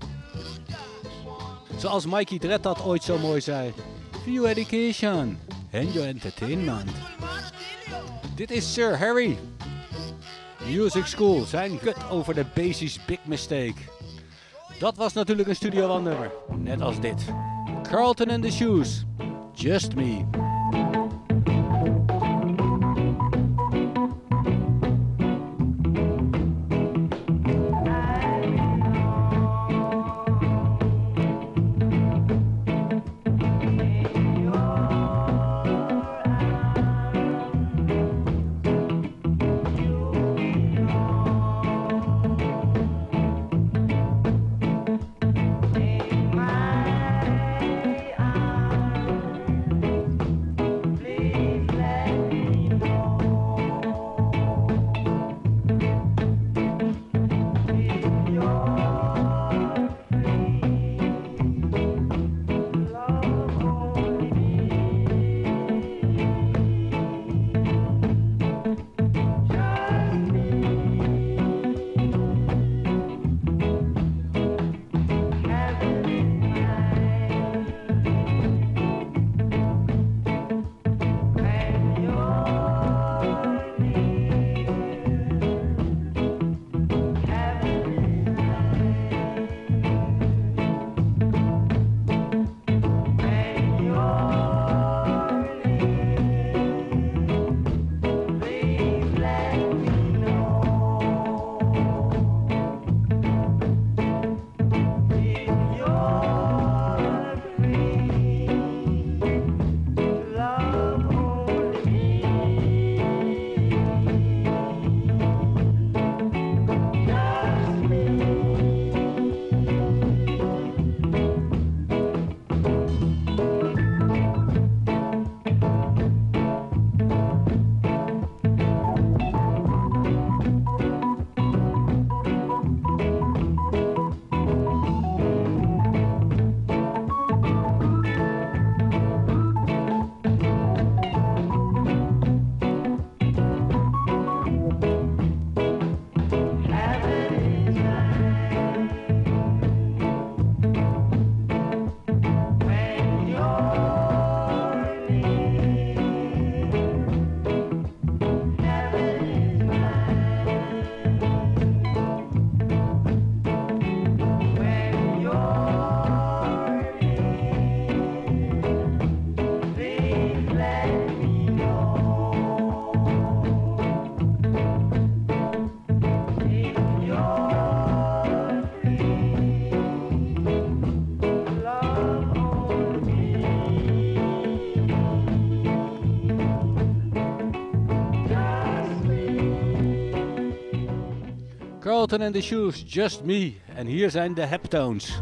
Zoals Mikey Dredd dat ooit zo mooi zei. "View education and your entertainment. Dit is Sir Harry. Music School, zijn gut over de basis Big Mistake. Dat was natuurlijk een Studio One net als dit. Carlton and the Shoes. Just me. Hamilton and the Shoes, Just Me. En hier zijn de Heptones.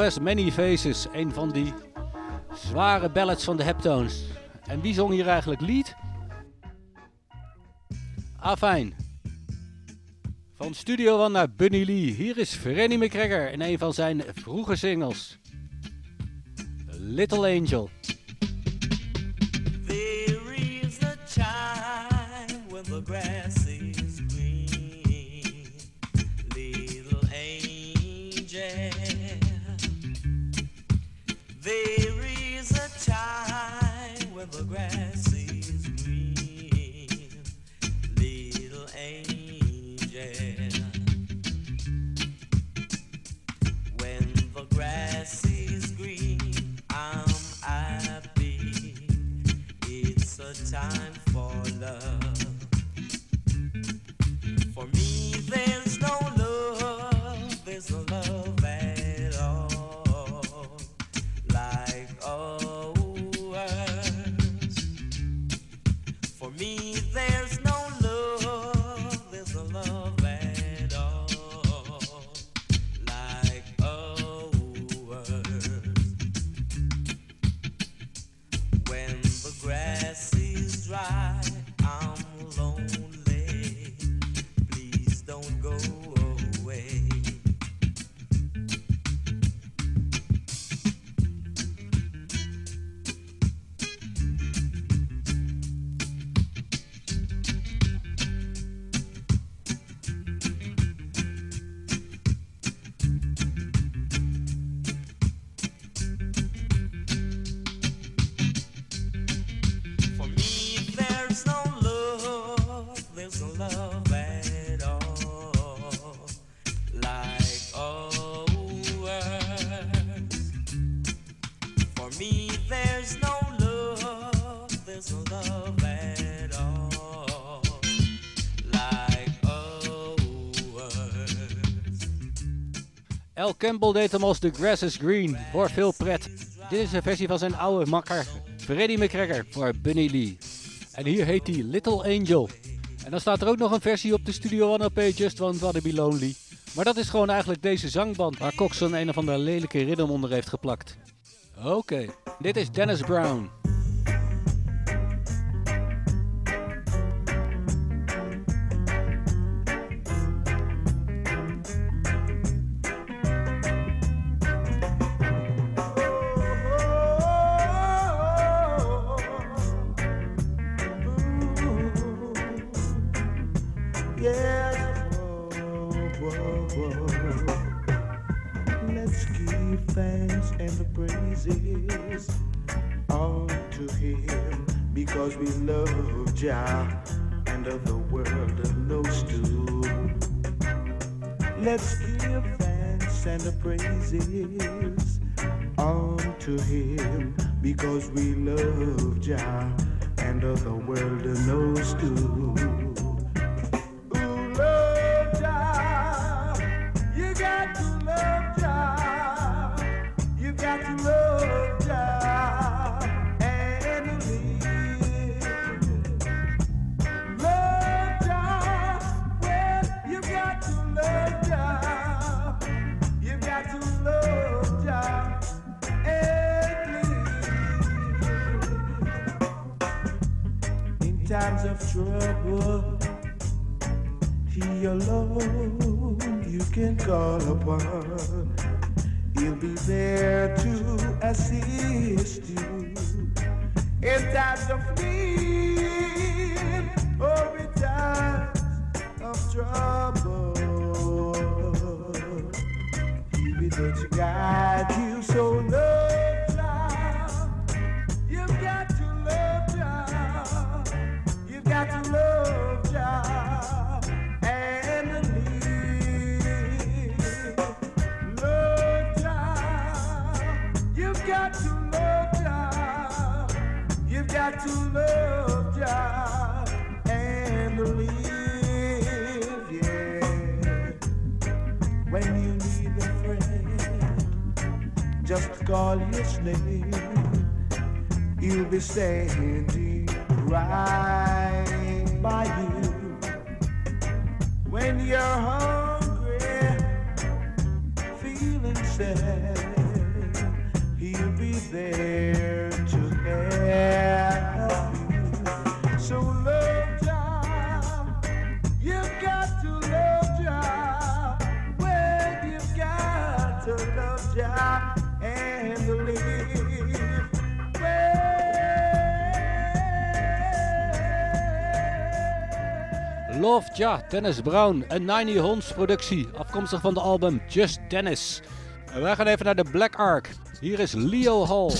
Fest Many Faces, een van die zware ballads van de Heptones. En wie zong hier eigenlijk lied? Afijn. Van Studio One naar Bunny Lee. Hier is Frenny McGregor in een van zijn vroege singles. Little Angel. Campbell deed hem als The Grass is Green voor veel pret. Dit is een versie van zijn oude makker Freddie McGregor voor Bunny Lee. En hier heet hij Little Angel. En dan staat er ook nog een versie op de Studio One oh LP Just One Wanna Be Lonely. Maar dat is gewoon eigenlijk deze zangband waar Coxon een van de lelijke ritme onder heeft geplakt. Oké, dit is Dennis Brown. we love Jah and all the world knows too. say Ja, Dennis Brown, een 90 Hons productie, afkomstig van de album Just Dennis. En wij gaan even naar de Black Ark. Hier is Leo Hall.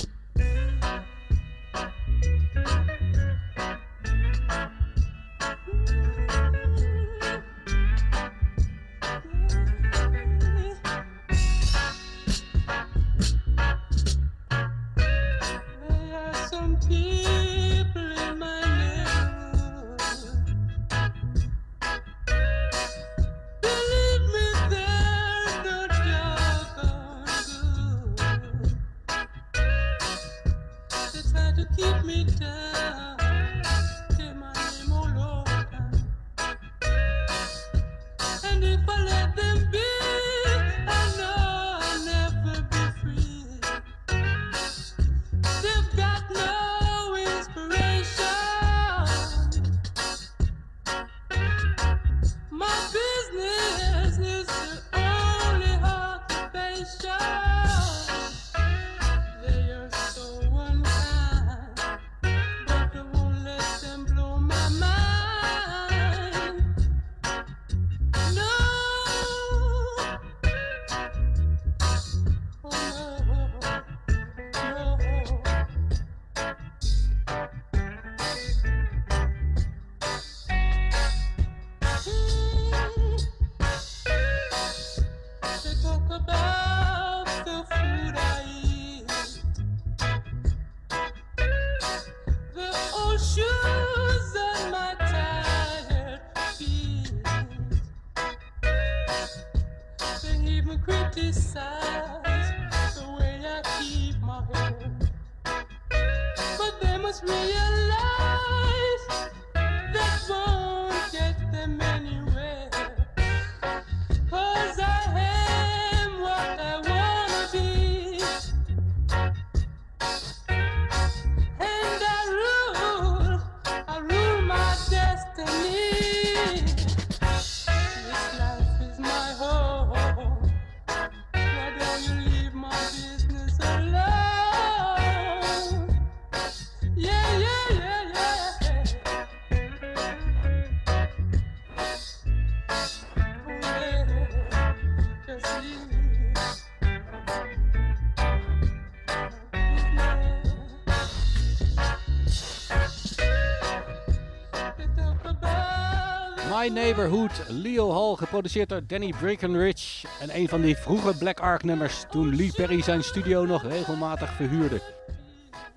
My Neighborhood, Leo Hall, geproduceerd door Danny Breckenridge. En een van die vroege Black Ark nummers toen Lee Perry zijn studio nog regelmatig verhuurde.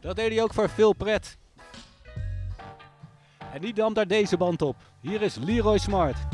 Dat deed hij ook voor veel pret. En die dan daar deze band op. Hier is Leroy Smart.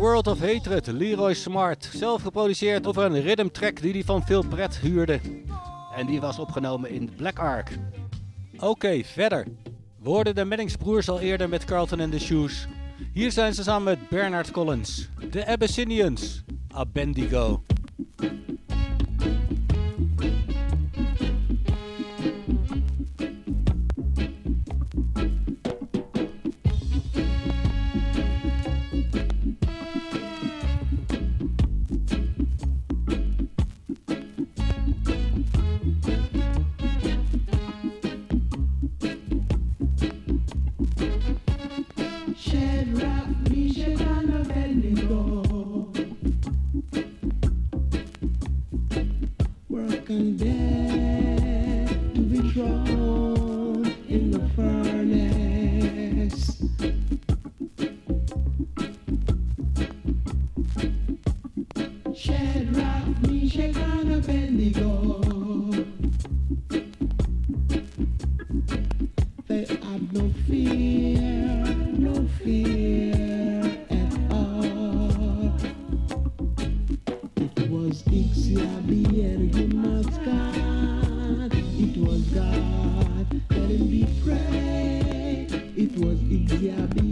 World of Hatred, Leroy Smart. Zelf geproduceerd over een rhythm track die hij van Phil Pret huurde. En die was opgenomen in Black Ark. Oké, verder. Worden de Maddingsbroers al eerder met Carlton and the Shoes. Hier zijn ze samen met Bernard Collins, de Abyssinians, Abendigo. was Ijabby.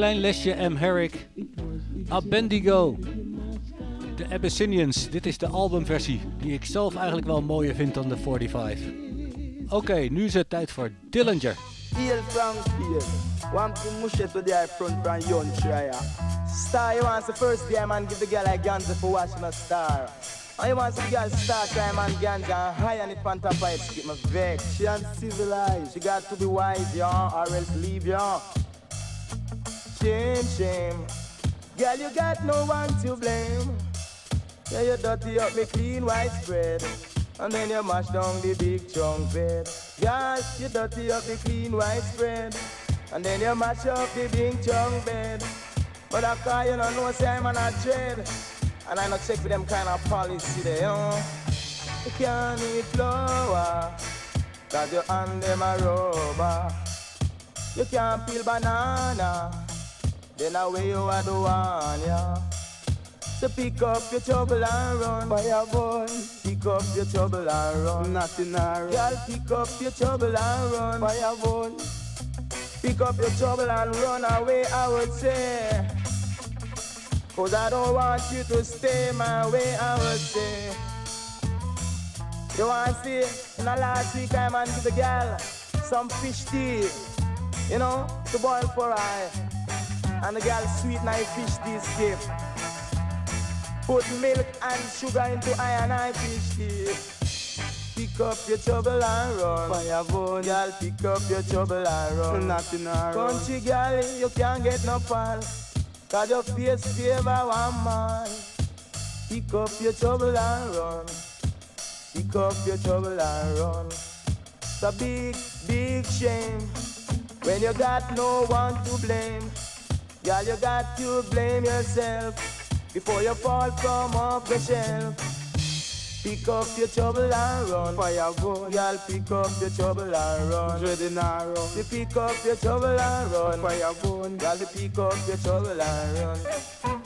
Klein lesje M. Herrick. Abendigo. De Abyssinians. Dit is de albumversie. Die ik zelf eigenlijk wel mooier vind dan de 45. Oké, nu is het tijd voor Dillinger. Hail from here. One to mush it to the front from young Shreya. Star, you want the first day, man, give the girl a ganja for watching a star. And you want some girl start time and ganja and high on it on top of me vex. She uncivilized, she got to be wise, yeah, or else leave, yeah. Shame, shame. Girl, you got no one to blame. Yeah, you dirty up me clean white spread. And then you mash down the big chunk bed. Girl, you dirty up the clean white spread. And then you mash up the big chunk bed. But I call you know, no say I'm on a dread. And I not check for them kind of policy there, you know. You can't eat flour. Cause your hand them a rubber. You can't peel banana. Then away you are the one, yeah. So pick up your trouble and run, fire boy. Pick up your trouble and run, nothing around. Girl, pick up your trouble and run, fire boy. Pick up your trouble and run away, I would say. Cause I don't want you to stay my way, I would say. You want to see, in the last week I man give the girl some fish tea, you know, to boil for her. And the girl sweet night fish tea skip. Put milk and sugar into iron and fish tea. Pick up your trouble and run. Fire bone, girl, pick up your trouble and run. Nothing around. Country girl, you can't get no pal. Cause your face favor one man. Pick up your trouble and run. Pick up your trouble and run. It's a big, big shame when you got no one to blame. Girl, you got to blame yourself before you fall from off the shelf. Pick up your trouble and run. Fire go, girl, pick up your trouble and run. Dreading and run. You pick up your trouble and run. Fire go, girl, you pick up your trouble and run.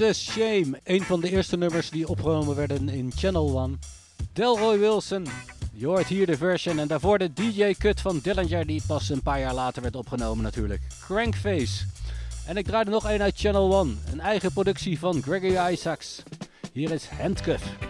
A Shame. Een van de eerste nummers die opgenomen werden in Channel One. Delroy Wilson. Je hoort hier de version en daarvoor de DJ-cut van Dillinger die pas een paar jaar later werd opgenomen natuurlijk. Crankface. En ik draaide nog één uit Channel One. Een eigen productie van Gregory Isaacs. Hier is Handcuff.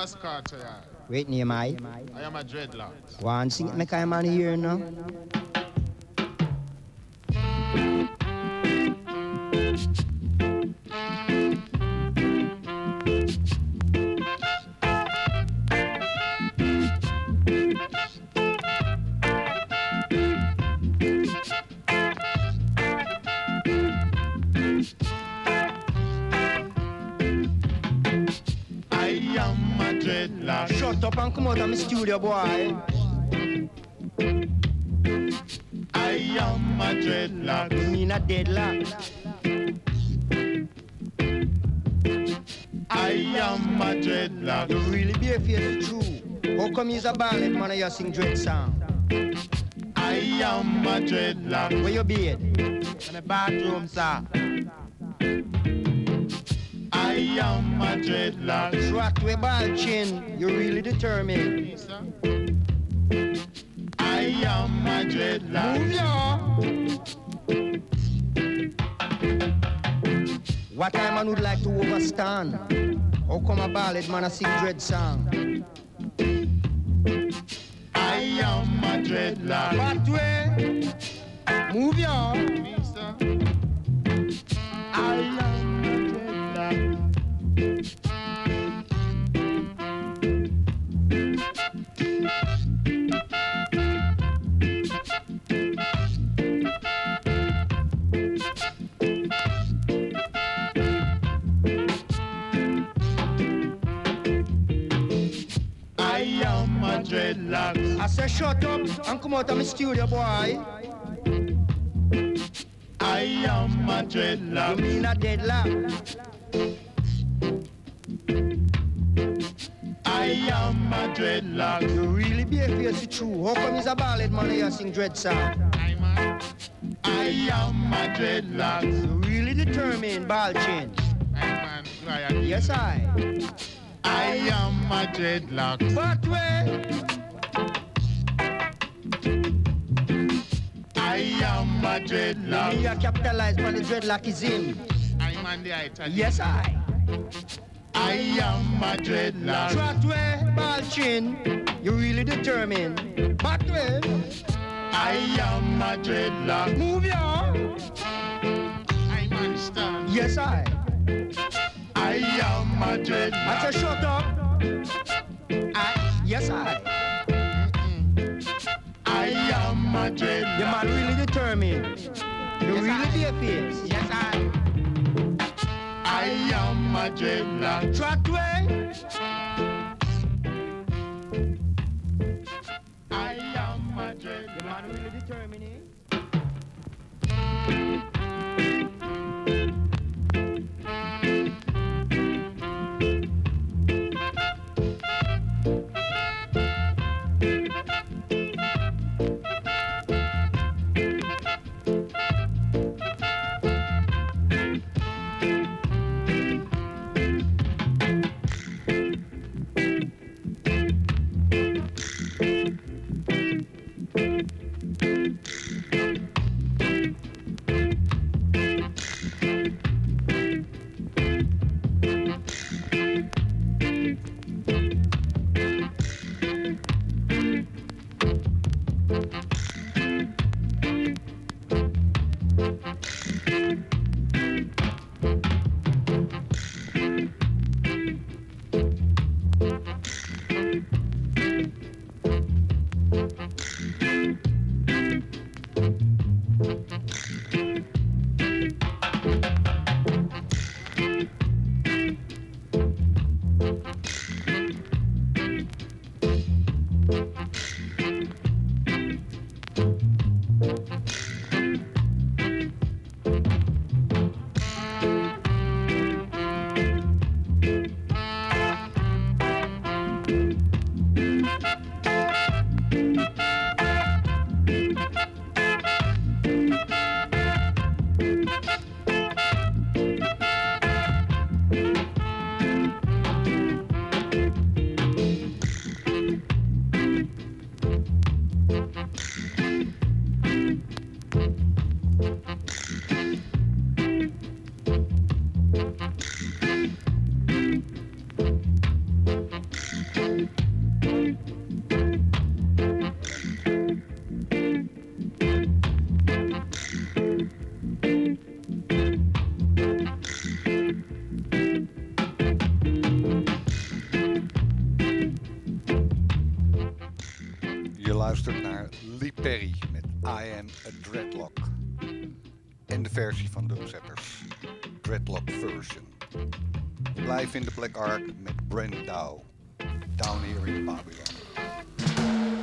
An Avascarter. yeah. Great name, I. I am a dreadlock. One it, make I man here now. Ballad man and you sing dread song? I am a dreadlock. Where you be at? In the bathroom, sir. I am a dreadlock. Trot with ball chin. You really determined. I am a dreadlock. Move ya. What I man would like to overstand? How come a ballad man a sing dread song? I am a dreadlock. You really be a face true. How come he's a ballad man and you sing dread song? I am a dreadlock. You really determined, ball chin. Yes, I. I am a dreadlock. What way? I am a dreadlock. Me you capitalize on the dreadlock is in. I'm on the Italian. Yes, I. I am a dreadlock. Trot way, ball chin. You really determined. Back. I am a dreadlock. Move your. I'm on stand. Yes, I. I am a I dreadlock. say shut up. I, yes, I. I am a The dreadlock. man really determined. You really be a face. Yes, I. I am a dreadlock. Trot way. I am a The dreadlock. man really determined. Je versie van Dubsteppers. Dreadlock version. Live in de Black Ark met Brent Dow. Down here in Babylon.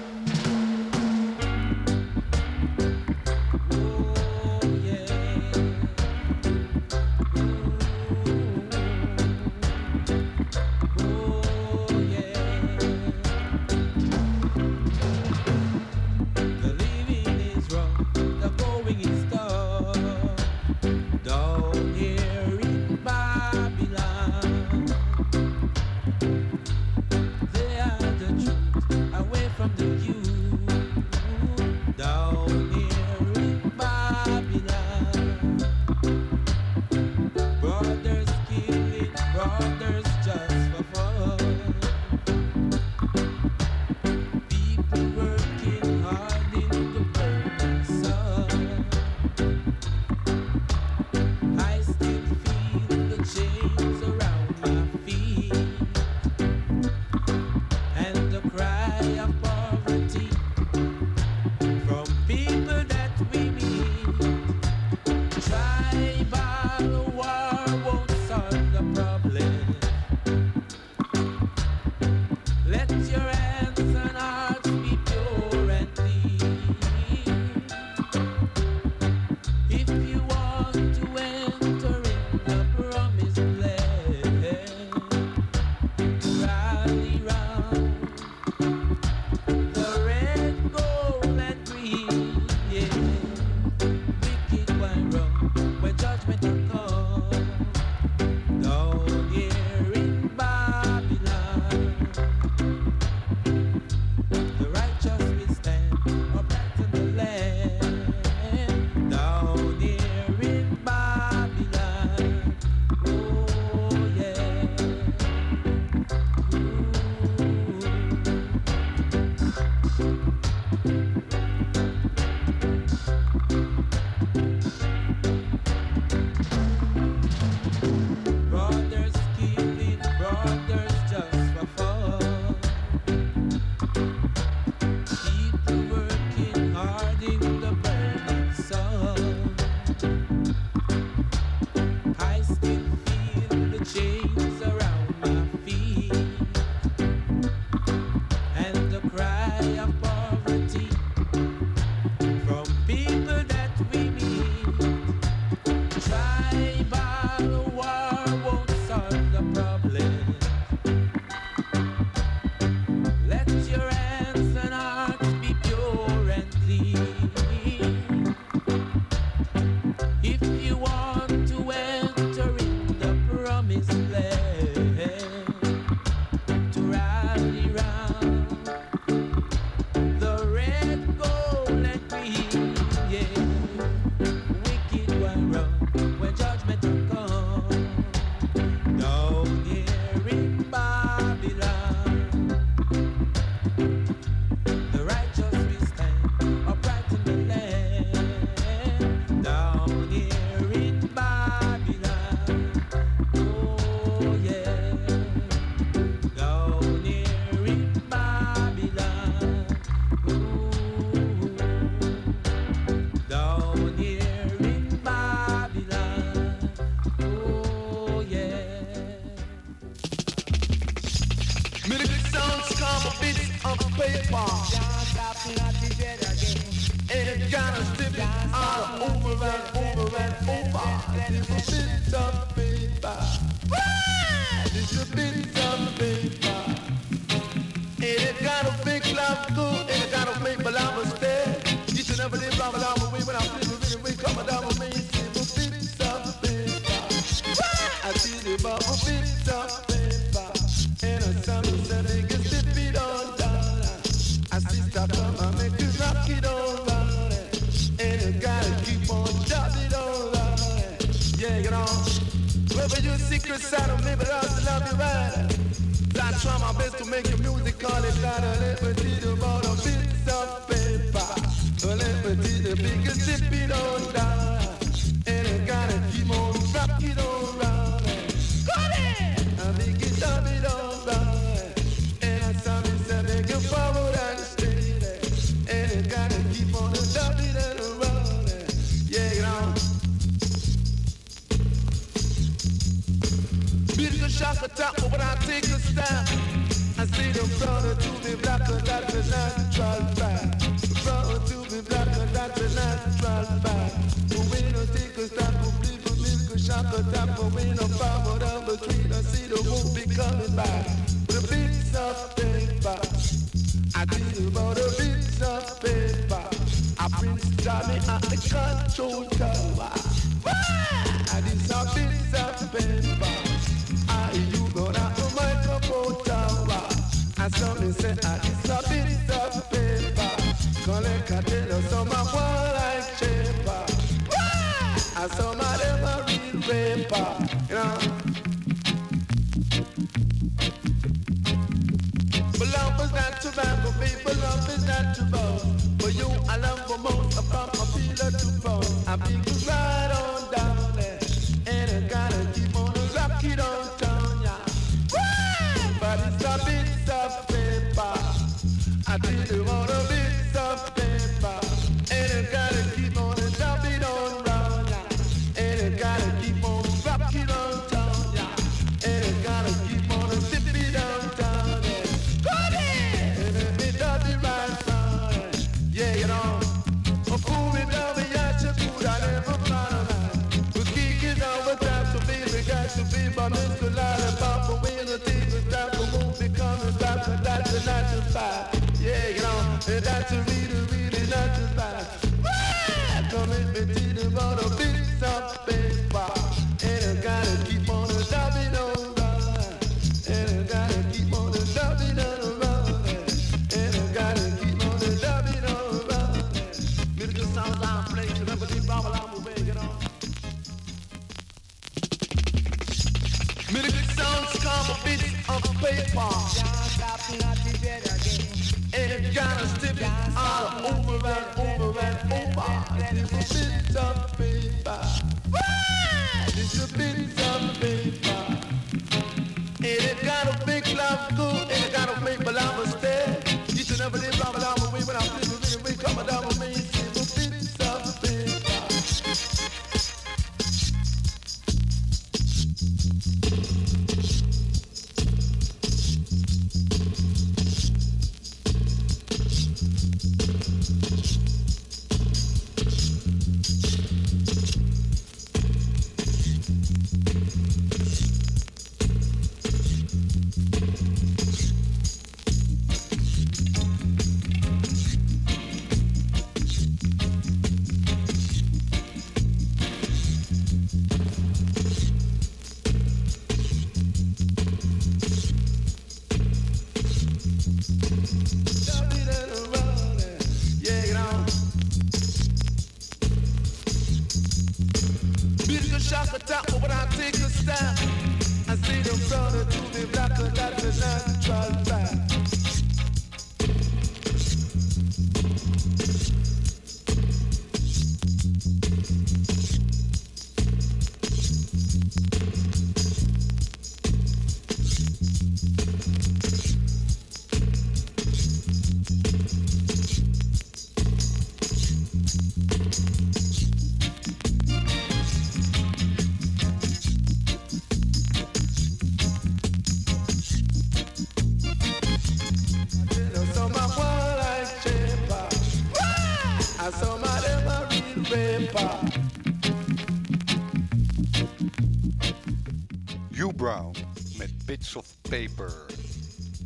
paper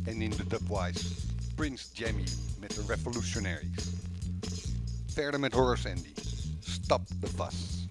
and in the dubwise Prince Jammy met de Revolutionaries. Verder met Horace Andy. Stop the vas.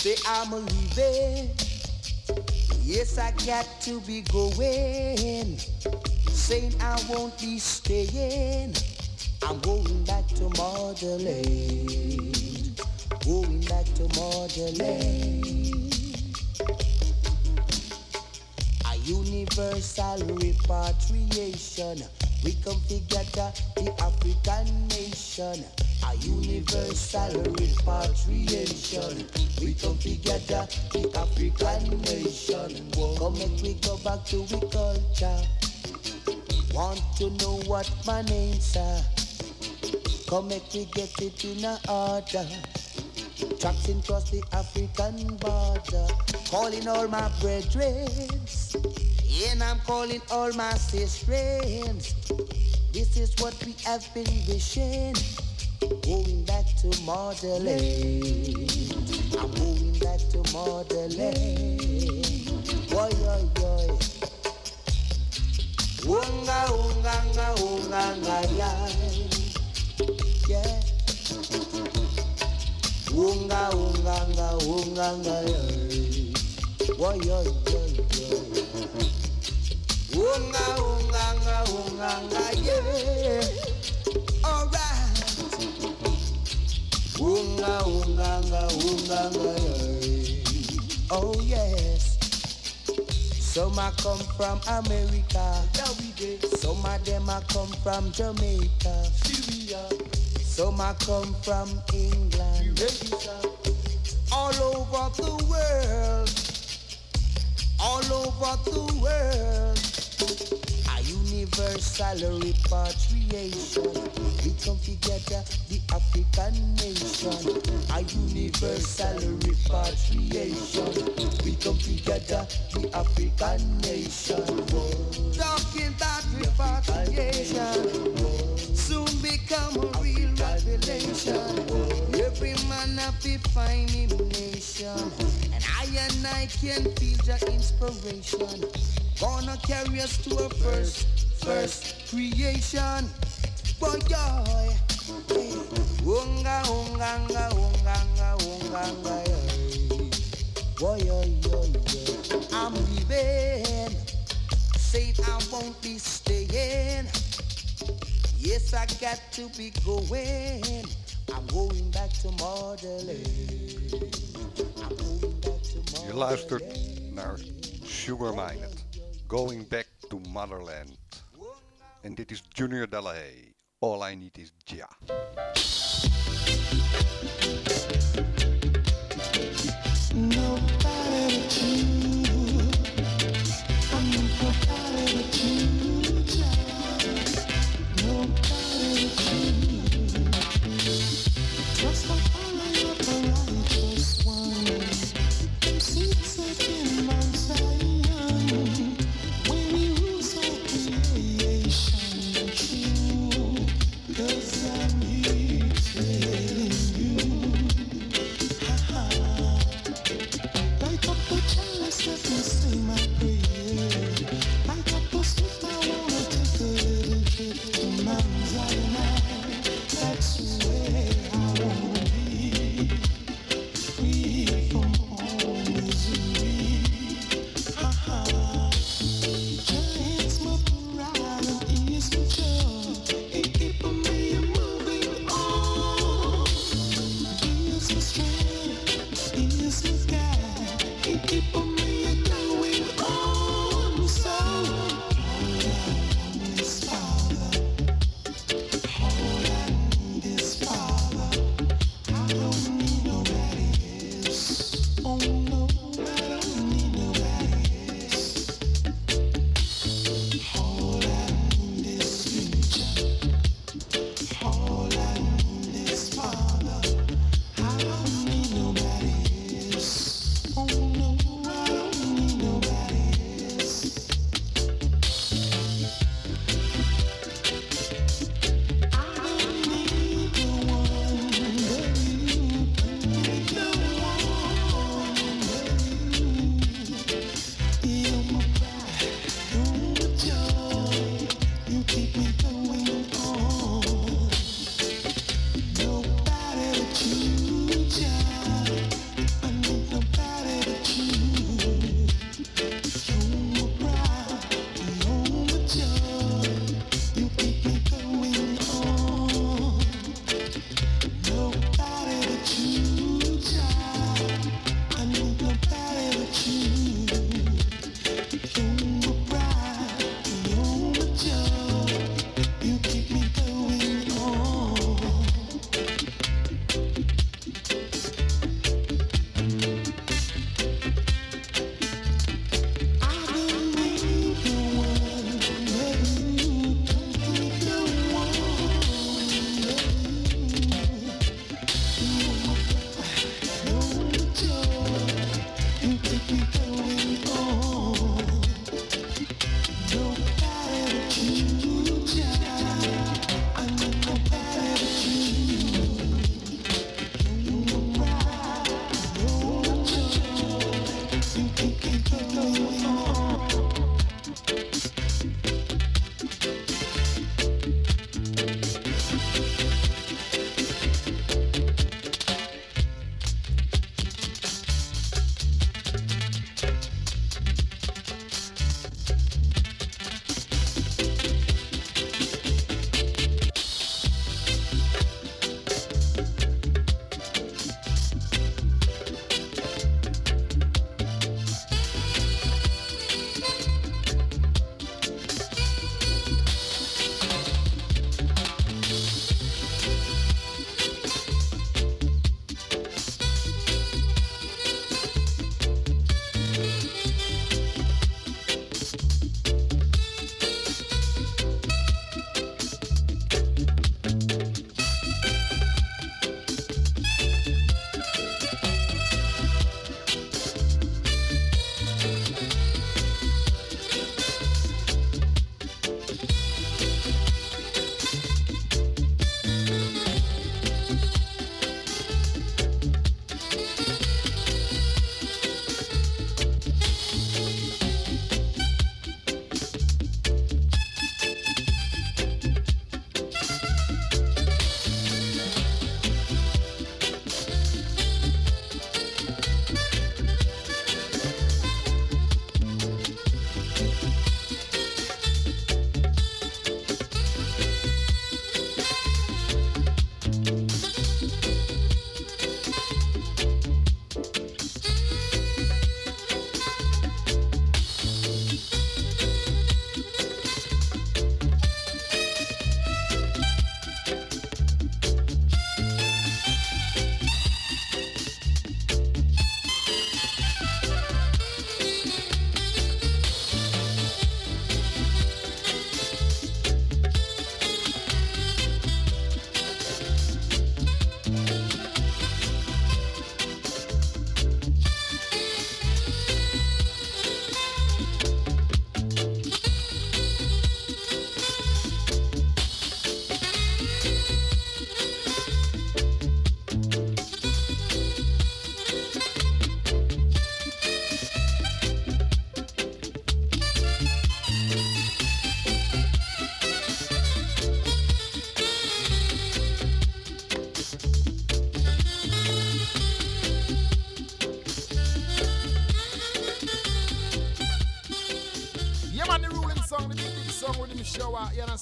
Say I'm a leaving. Yes, I got to be going. Saying I won't be staying. I'm going back to. Going back to motherland. Universal repatriation. We come together, the African nation. A universal repatriation. We come together, the African nation. Come make we go back to we culture. Want to know what my name's sir? Come make we get it in a order. Tracking across the African border. Calling all my brethren. And I'm calling all my sisters. This is what we have been wishing. Going back to motherland. I'm going back to motherland. Boy, boy, boy. Unga, unga, unga, unga, yeah. Yeah. Unga, unga, unga, unga, yeah. Boy, boy, boy. From America. Some of them I come from Jamaica. Syria. Some I come from England. All over the world. All over the world. A universal repatriation. We come together, the African nation. A universal repatriation. We come together, the African nation. Talking about repatriation. Soon become a real revelation. Every man to find him nation. And I and I can feel the inspiration. Gonna carry us to a first, first creation. Boy, yoy. Unga, unga, unga, unga, unga, unga, unga. Boy. I'm leaving. Said I won't be staying. Yes, I got to be going. I'm going back to motherland. Je luistert naar Sugar Minott. Going back to motherland. En dit is Junior Delahaye. All I need is Jah.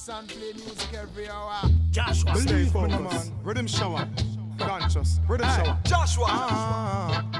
dance and play music every hour. Joshwa, stay focused. Riddim shower. Conscious. Riddim shower. Joshwa. Ah.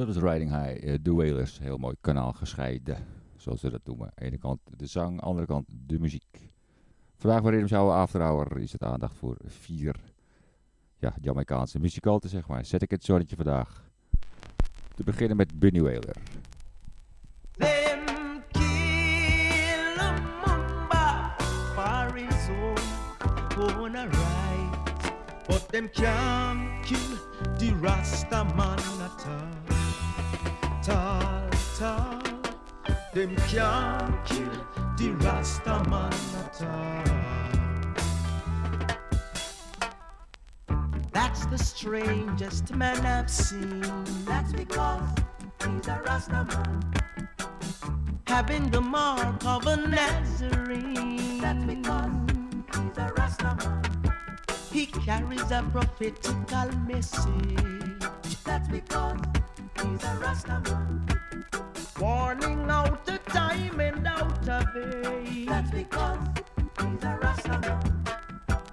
Dat was Riding High, uh, The Wailers. Heel mooi kanaal gescheiden, zoals ze dat noemen. Aan de ene kant de zang, aan de andere kant de muziek. Vandaag bij Rhythms Hour After Hour is het aandacht voor vier ja, Jamaicaanse muzikanten, zeg maar. Zet ik het zonnetje vandaag. Te beginnen met Bunny Wailer. them can't the at. tall. Them can't kill the Rasta man at all. That's the strangest man I've seen. That's because he's a Rasta man. Having the mark of a Nazarene. That's because he's a Rasta man. He carries a prophetical message. That's because he's a Rastaman. Warning out of time and out of age. That's because he's a Rastaman.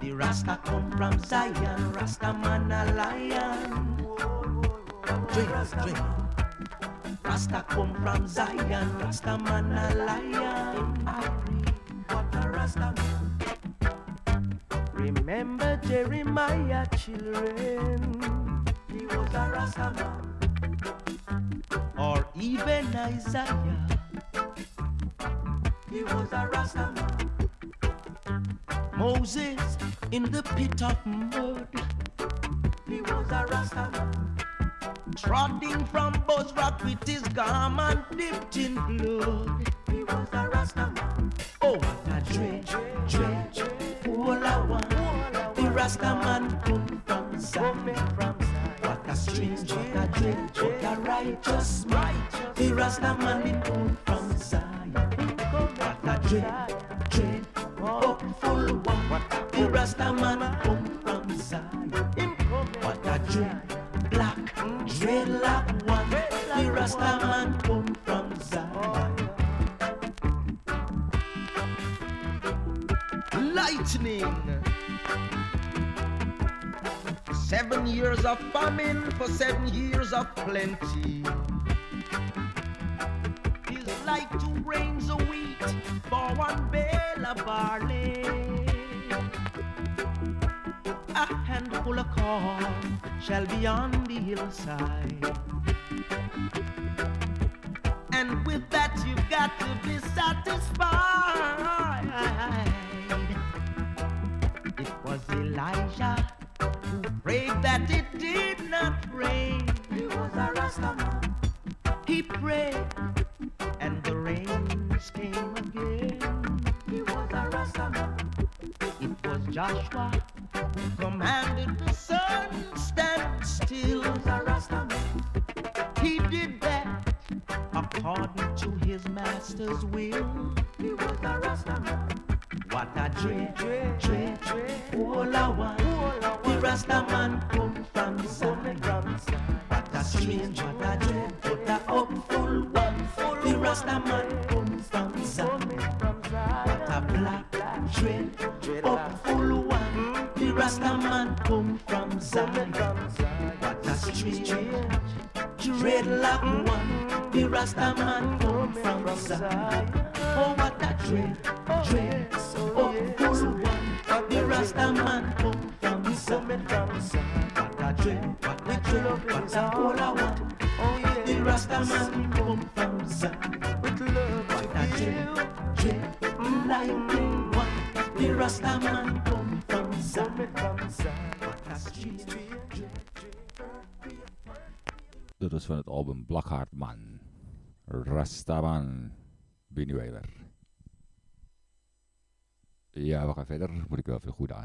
The Rasta come from Zion, Rastaman a lion. Drink, drink. Rasta come from Zion, Rastaman a lion. What a Rastaman. Remember Jeremiah, children. He was a Rastaman or even Isaiah. He was a Rasta Moses in the pit of mud. He was a Rasta Trotting from Bozrah with his garment dipped in blood. He was a Rasta Oh, what a dredge, dredge, Olawa. The Rasta man come from Zion. What a strange, what a dredge righteous man. The Rasta man did come from Zion. What a dread, dread, hopeful oh, one. The Rasta man come from Zion. What a dread, black, dreadlock one. The Rasta man come from Zion. Lightning. Seven years of famine for seven years of plenty. Barley. A handful of corn shall be on the hillside.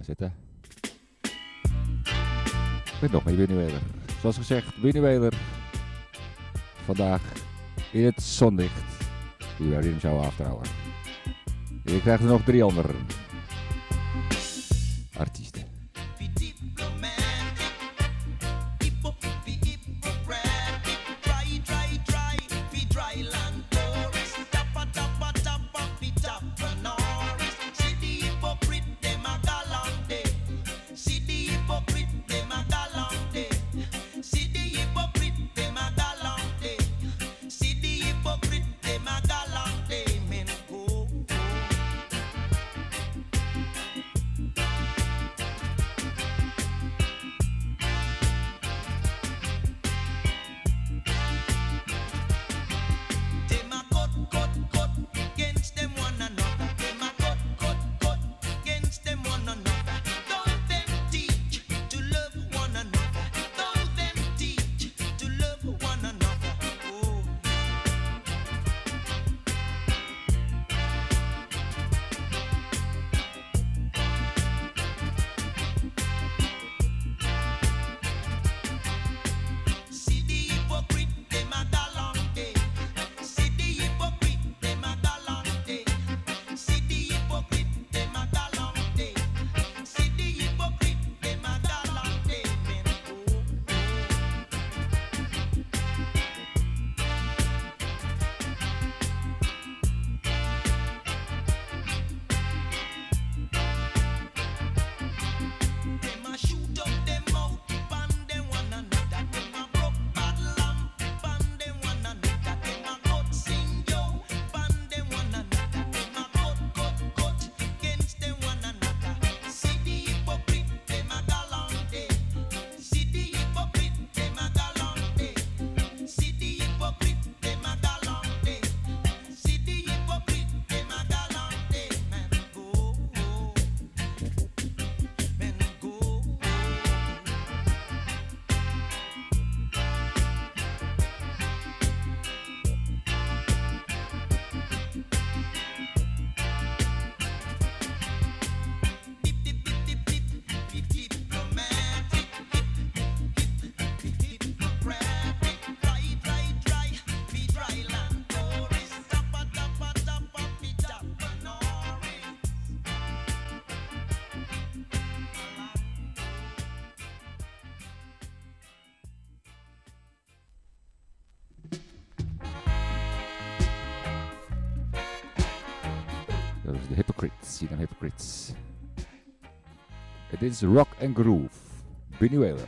Wel even goed aanzetten. Met nog meer Bunny Wailer. Zoals gezegd, Bunny Wailer. Vandaag in het zonlicht. Die wij Riddim Shower After Hour. En je krijgt er nog drie andere is Rock and Groove. Bunny Wailer.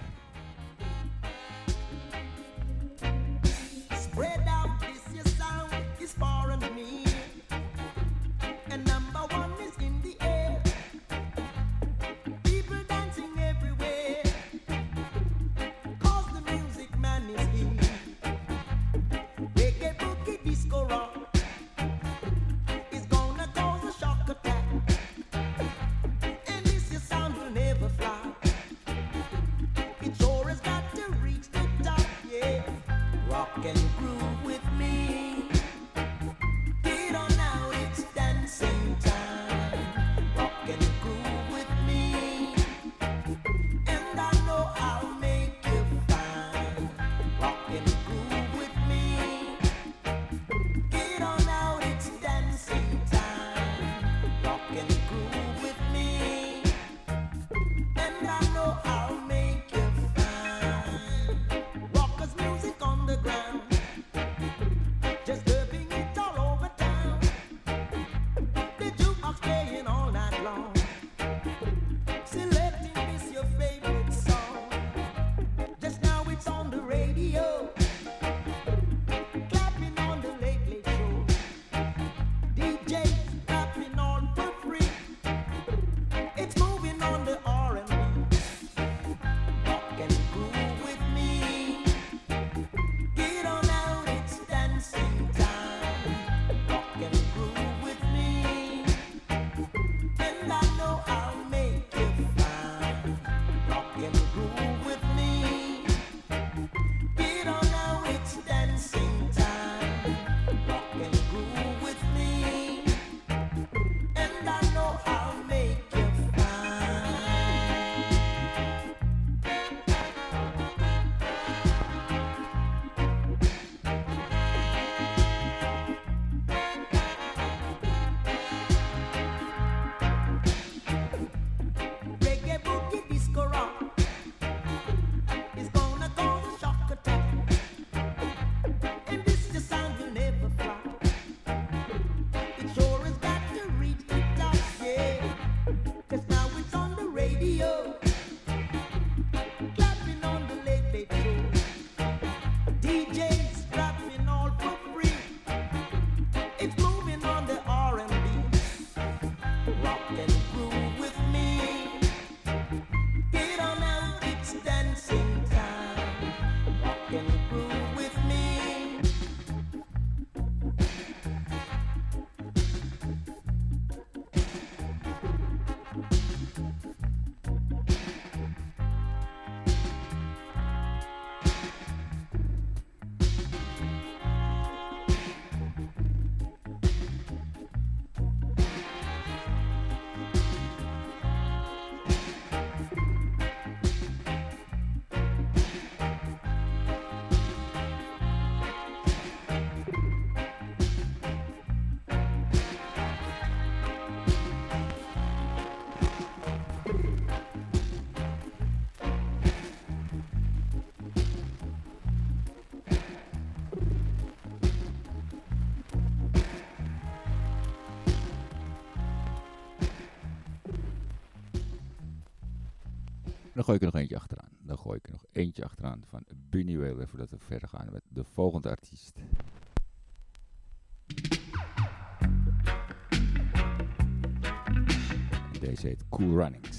achteraan. Dan gooi ik er nog eentje achteraan van Bunuel, voordat we verder gaan met de volgende artiest. Deze heet Cool Runnings.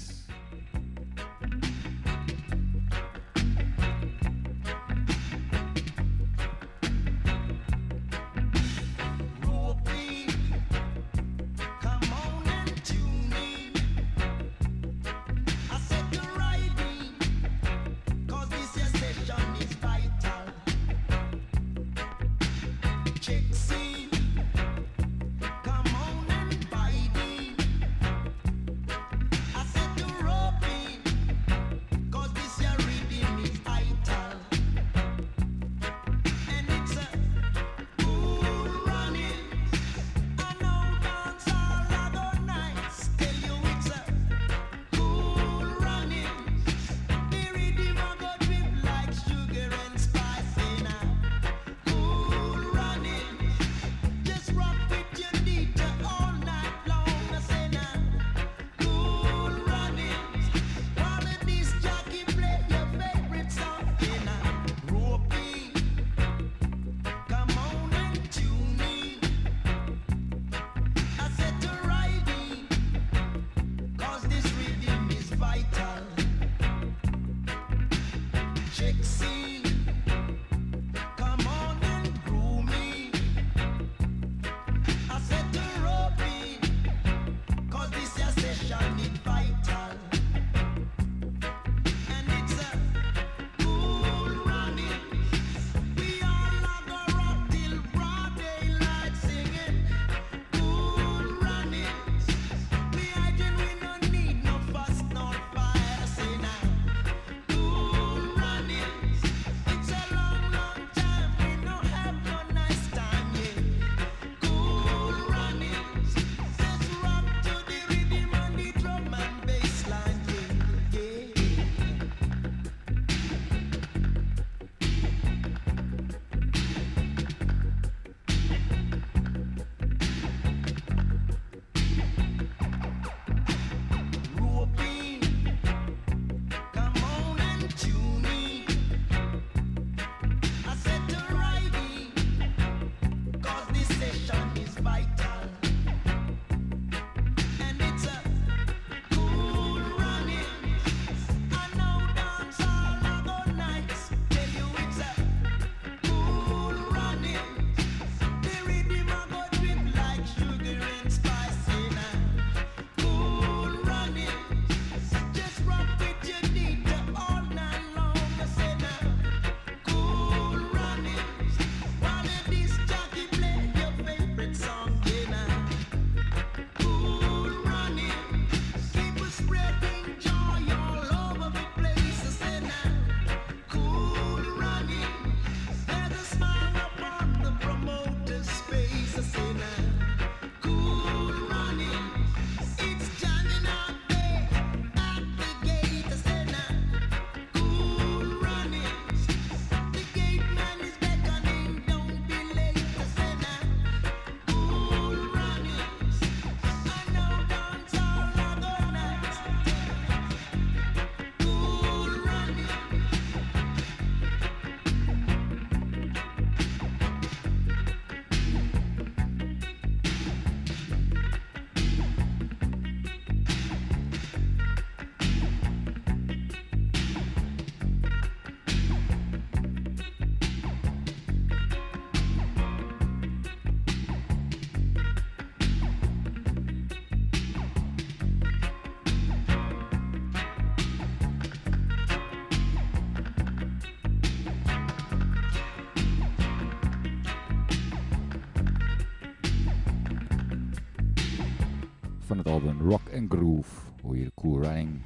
Album Rock and Groove. Hoor je de Cool Running.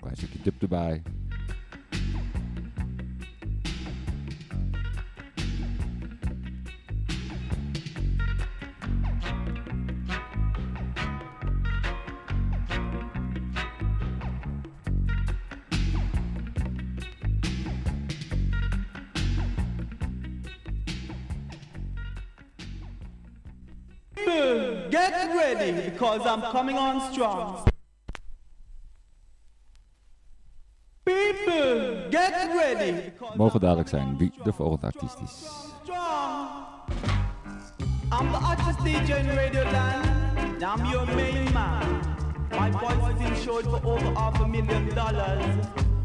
Klein stukje dub erbij. Get ready because I'm coming on strong. People, get ready Mogen duidelijk zijn wie de volgende artiest is. I'm the hottest DJ in Radio Land. I'm your main man. My voice is insured for over half a million dollars.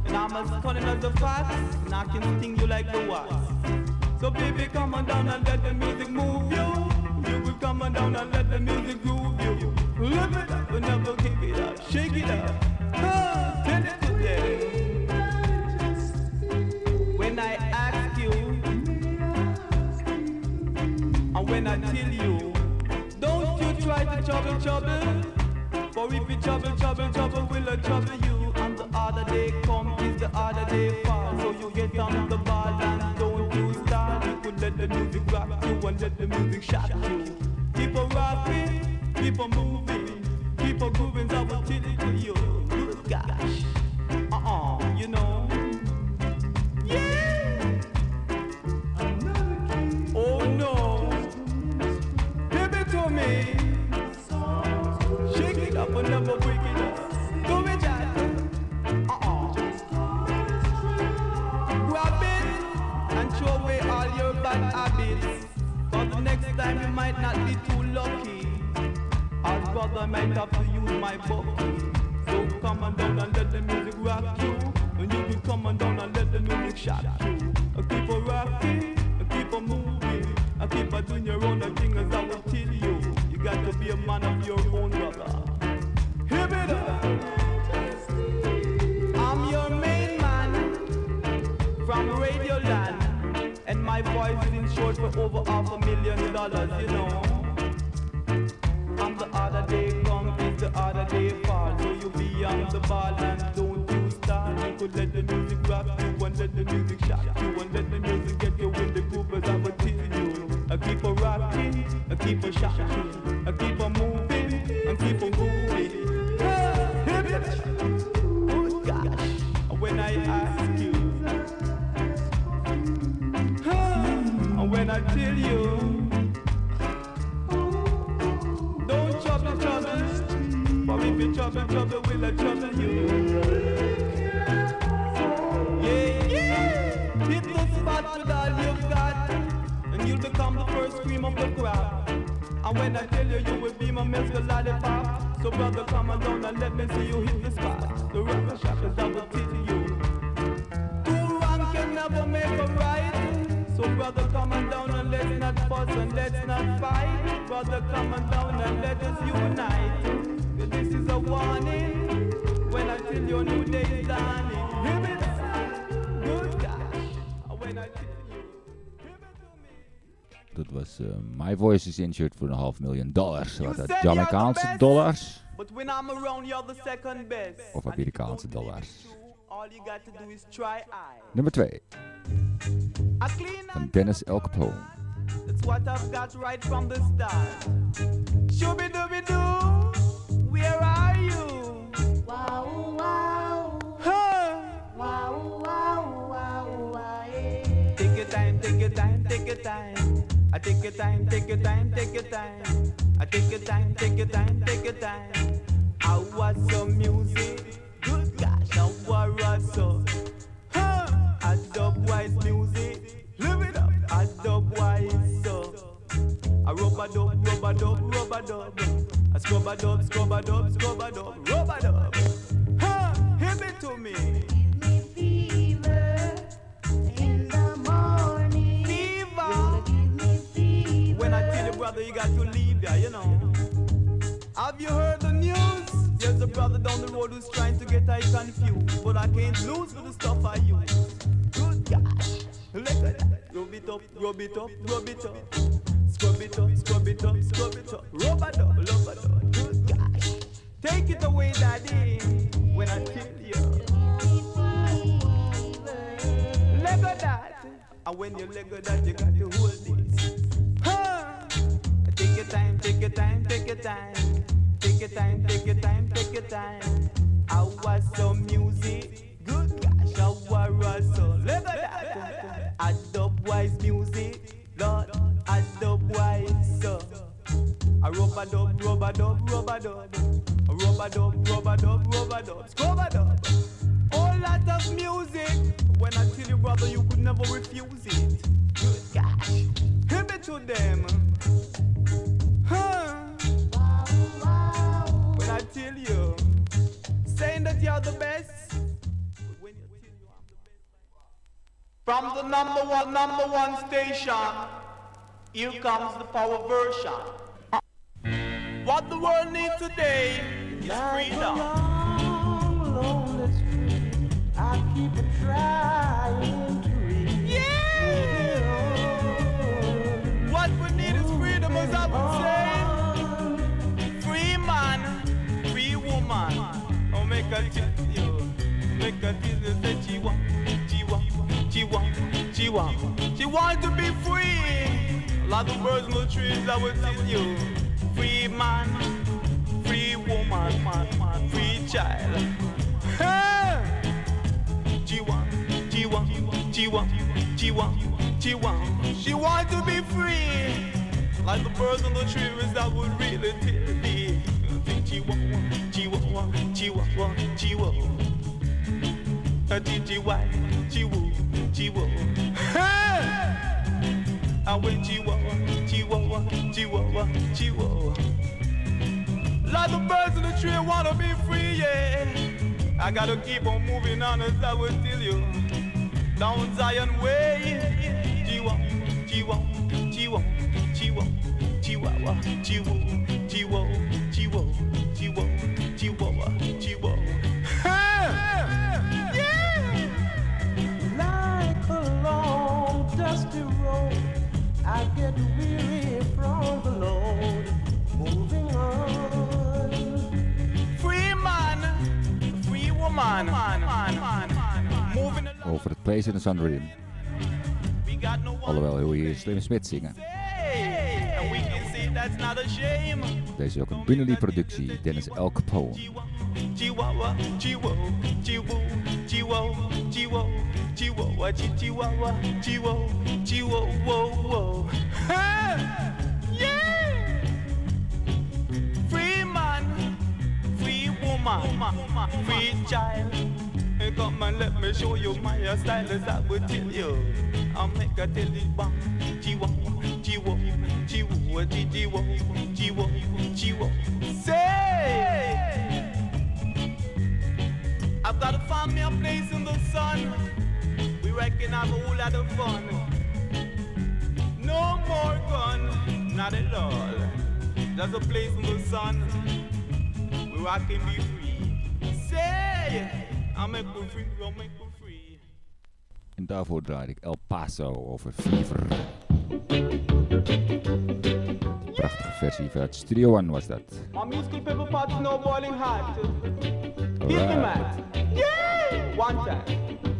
And I'm as cunning as a fox, and I can sting you like the wasp. So baby, come on down and let the music move you. Come on down and let the music groove you. Live it up and never give it up. Shake it up. If you trouble, trouble will I trouble you. Yeah, yeah. Hit the spot with all you've got, and you'll become the first cream of the crop. And when I tell you, you will be my musical lollipop. So brother, come on down and let me see you hit the spot. The rubber shop is will tell you. Two wrong can never make a right. So brother, come on down and let's not fuss and let's not fight. Brother, come on down and let us unite. 'Cause This is a warning when I tell you a new day is dawning. Hear me? Good gosh. When I tell Dat was eh, My Voice is Insured voor een half miljoen dollars. Wat dat said you're the Jamaicaanse best. dollars But when I'm around, you're the second best. of Amerikaanse dollars. All you got to do is try I. Nummer 2 I clean van Dennis Alcapone. That's what I've got right from the start. Shooby dooby doo, where are you? Wow, wow. Huh? Wow, wow, wow, wow. Take your time, take your time, take your time. I take your time, take your time, take your time. I take your time, take your time, take your time. I want some music. Good gosh, I want some. Huh? I dub wise music. Live it up. I dub wise so. I rub a dub, rub a dub, rub dub. I scrub a dub, scrub a dub, scrub a dub, rub a dub. Huh? Hit it to me. Fever. When I tell you, brother, you got to leave ya, you know. Have you heard the news? There's a brother down the road who's trying to get I confused, but I can't lose for the stuff I use. Good gosh, look at that. Rub it up, rub it up, rub it up. Scrub it up, scrub it up, scrub it up. Rubber dub, rubber dub. Good gosh. Take it away, daddy. When I kill you. Lego that. And when you Lego that, you got to hold this. Huh. Take your time, take your time, take your time. Take your time, take your time, take your time. I was some music. Good gosh, I was so. Lego that. I dubwise music. A rubber dub, rubber dub, rubber dub. A rubber dub, rubber dub, rubber dub. Scrubber dub. All lot of music. When I tell you, brother, you could never refuse it. Good gosh. Hit me to them. Huh. When I tell you, saying that you're the best. From the number one, number one station, here comes the power version. What the world needs today is freedom. I keep trying to reach. Yeah! What we need is freedom, as I would say. Free man, free woman. Oh, make a you, make a tell you that she want, she want, she want, she want, she want to be free. Like the birds in the trees, I would tell you. Free man, free woman, man, man, free child. She want, she want, she want, she want, she want, she want to be free. Like the birds on the trees that would really tell me. I think she want, she want, she want, she want. G Y, she woo, she woo. And when she want, want, she want. Like the birds in the tree wanna be free, yeah. I gotta keep on moving on as I will tell you. Down Zion way. Chihuahua, Chihuahua, Chihuahua, Chihuahua, Chihuahua, Chihuahua, Chihuahua, Chihuahua, Chihuahua, Chihuahua, Chihuahua. Like a long dusty road, I get free woman. Moving Over het President's on Rhythm. Alhoewel, hoe je Slim Smith zingen. Hey, and we can say that's not a shame. Deze is ook een Bunny Lee-productie, Dennis Alcapone. Chihuahua, Chihuahua, Chihuahua, Chihuahua, Chihuahua, Chihuahua, Chihuahua, Chihuahua, Chihuahua. Woman, free child. Hey, come and let me show you my style as I would tell you. I'll make a tell you bang. Chihuahua, Chihuahua, Chihuahua, Chihuahua, Chihuahua, Chihuahua. Say! I've got to find me a place in the sun. We reckon have a whole lot of fun. No more gun, not at all. There's a place in the sun where I can be free. Say, I'll make you free, I'll make you free. En daarvoor draaide ik El Paso over Fever. Prachtige versie uit Studio One was dat. My musical people pot no boiling hot. Hit me, man. Yeah! One time.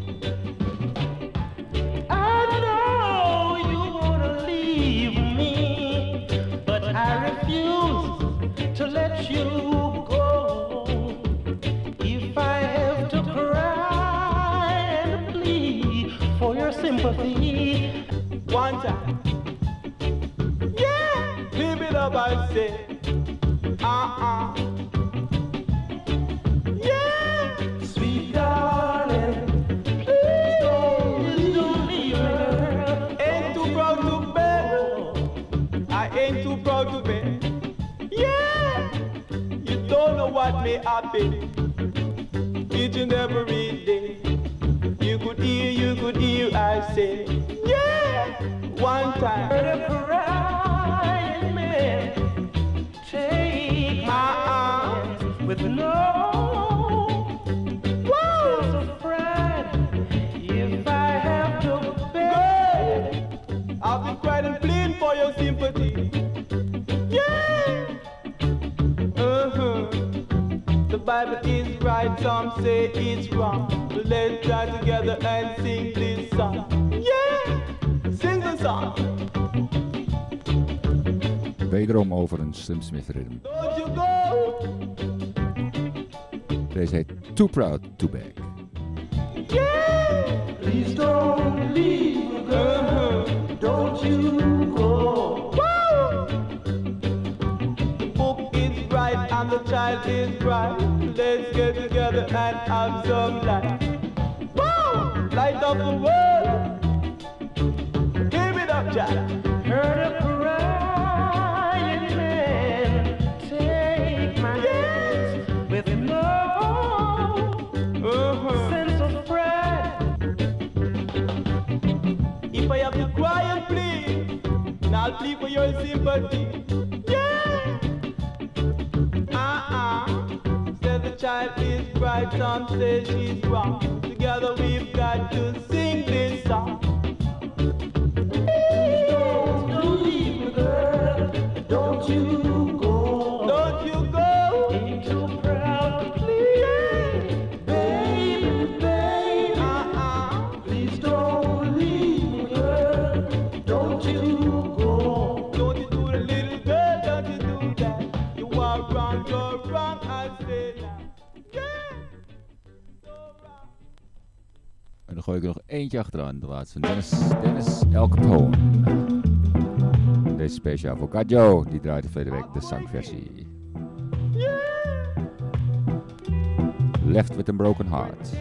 Uh-uh. Yeah! sweet darling, please don't leave me. Ain't too proud to. I ain't too proud to beg. Yeah! You don't know what may happen each and every day. You could hear, you could hear, I say. Yeah! One time. Right, some say it's wrong. But let's try together and sing this song. Yeah! Sing the song. Wederom over een Slim Smith rhythm. Don't you go! Deze heet Too Proud to Beg. Yeah! Please don't leave, girl. Is right. Let's get together and have some light. Woo! Light up the world. Give it up, Jack. Some say she's wrong. Together we've got to eentje achteraan, de laatste. Dennis, Dennis. Deze speciaal voor Kajo, die draait de verleden week de zangversie. Left with a broken heart.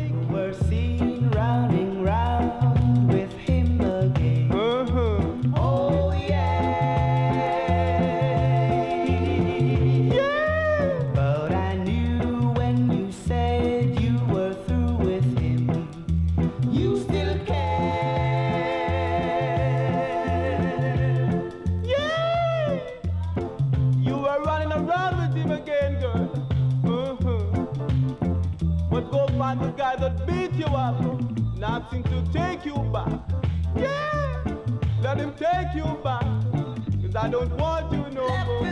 You up. Nothing to take you back. Yeah! Let him take you back. Cause I don't want you no more.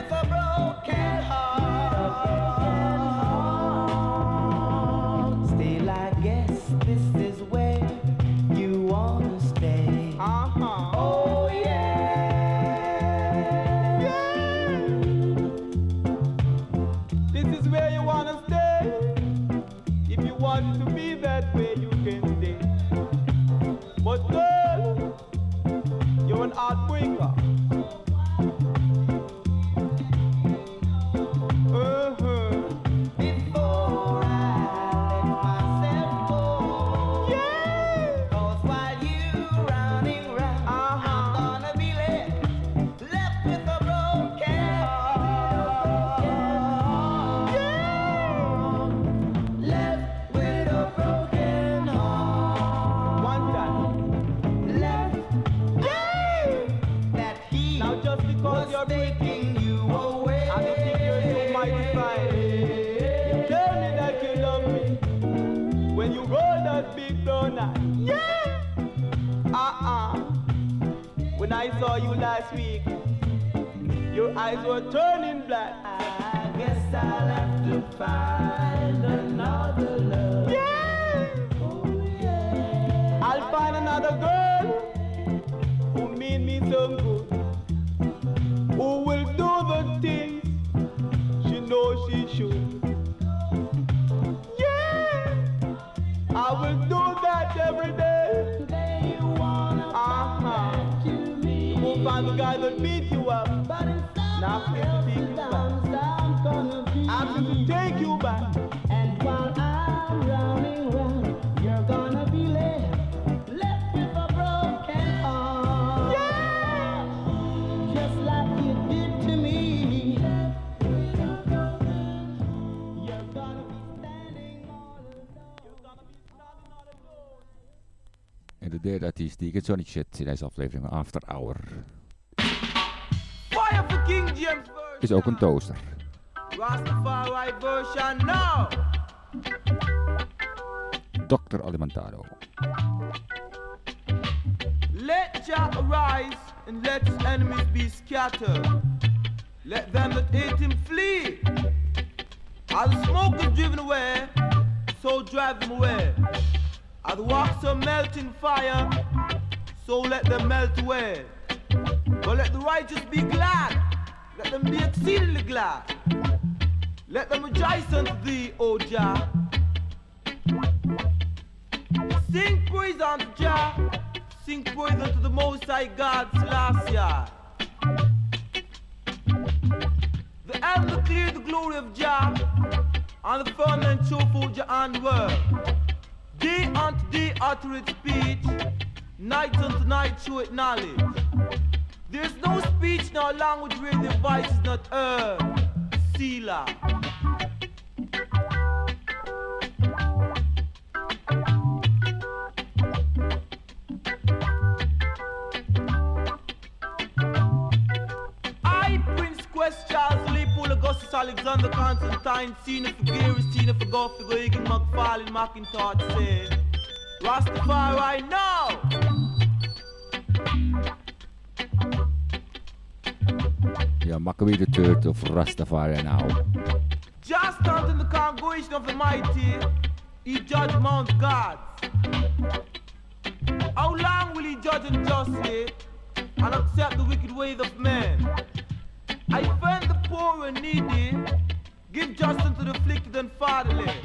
Find the guy that beat you up. Now I'm going to take you back. I'm going to take you back. And while I'm running derde artiest die ik het zonnetje zet in deze aflevering van After Hour Fire for King James version. is ook een toaster. Rastafari version now. Dr. Alimentado. Let Jah arise and let his enemies be scattered. Let them that hate him flee. The smoke is driven away, so drive them away. As wax are melting fire, so let them melt away. But let the righteous be glad, let them be exceedingly glad. Let them rejoice unto thee, O Jah. Sing praise unto Jah, sing praise unto the Most High God, Selassie. The earth declare the glory of Jah, and the firmament show forth Jah and word. Day unto day utter its speech, night and night show it knowledge. There's no speech nor language where the voice is not heard. Selah. Alexander Constantine, Cena for Gary, Cena for Goff, for Egan McFarlane, Macintosh say, Rastafari now! Ja, Maccabee the Third of Rastafari now. Just stand in the congregation of the mighty, he judge Mount God. How long will he judge unjustly eh? and accept the wicked ways of men? I find the poor and needy, give justice to the afflicted and fatherless.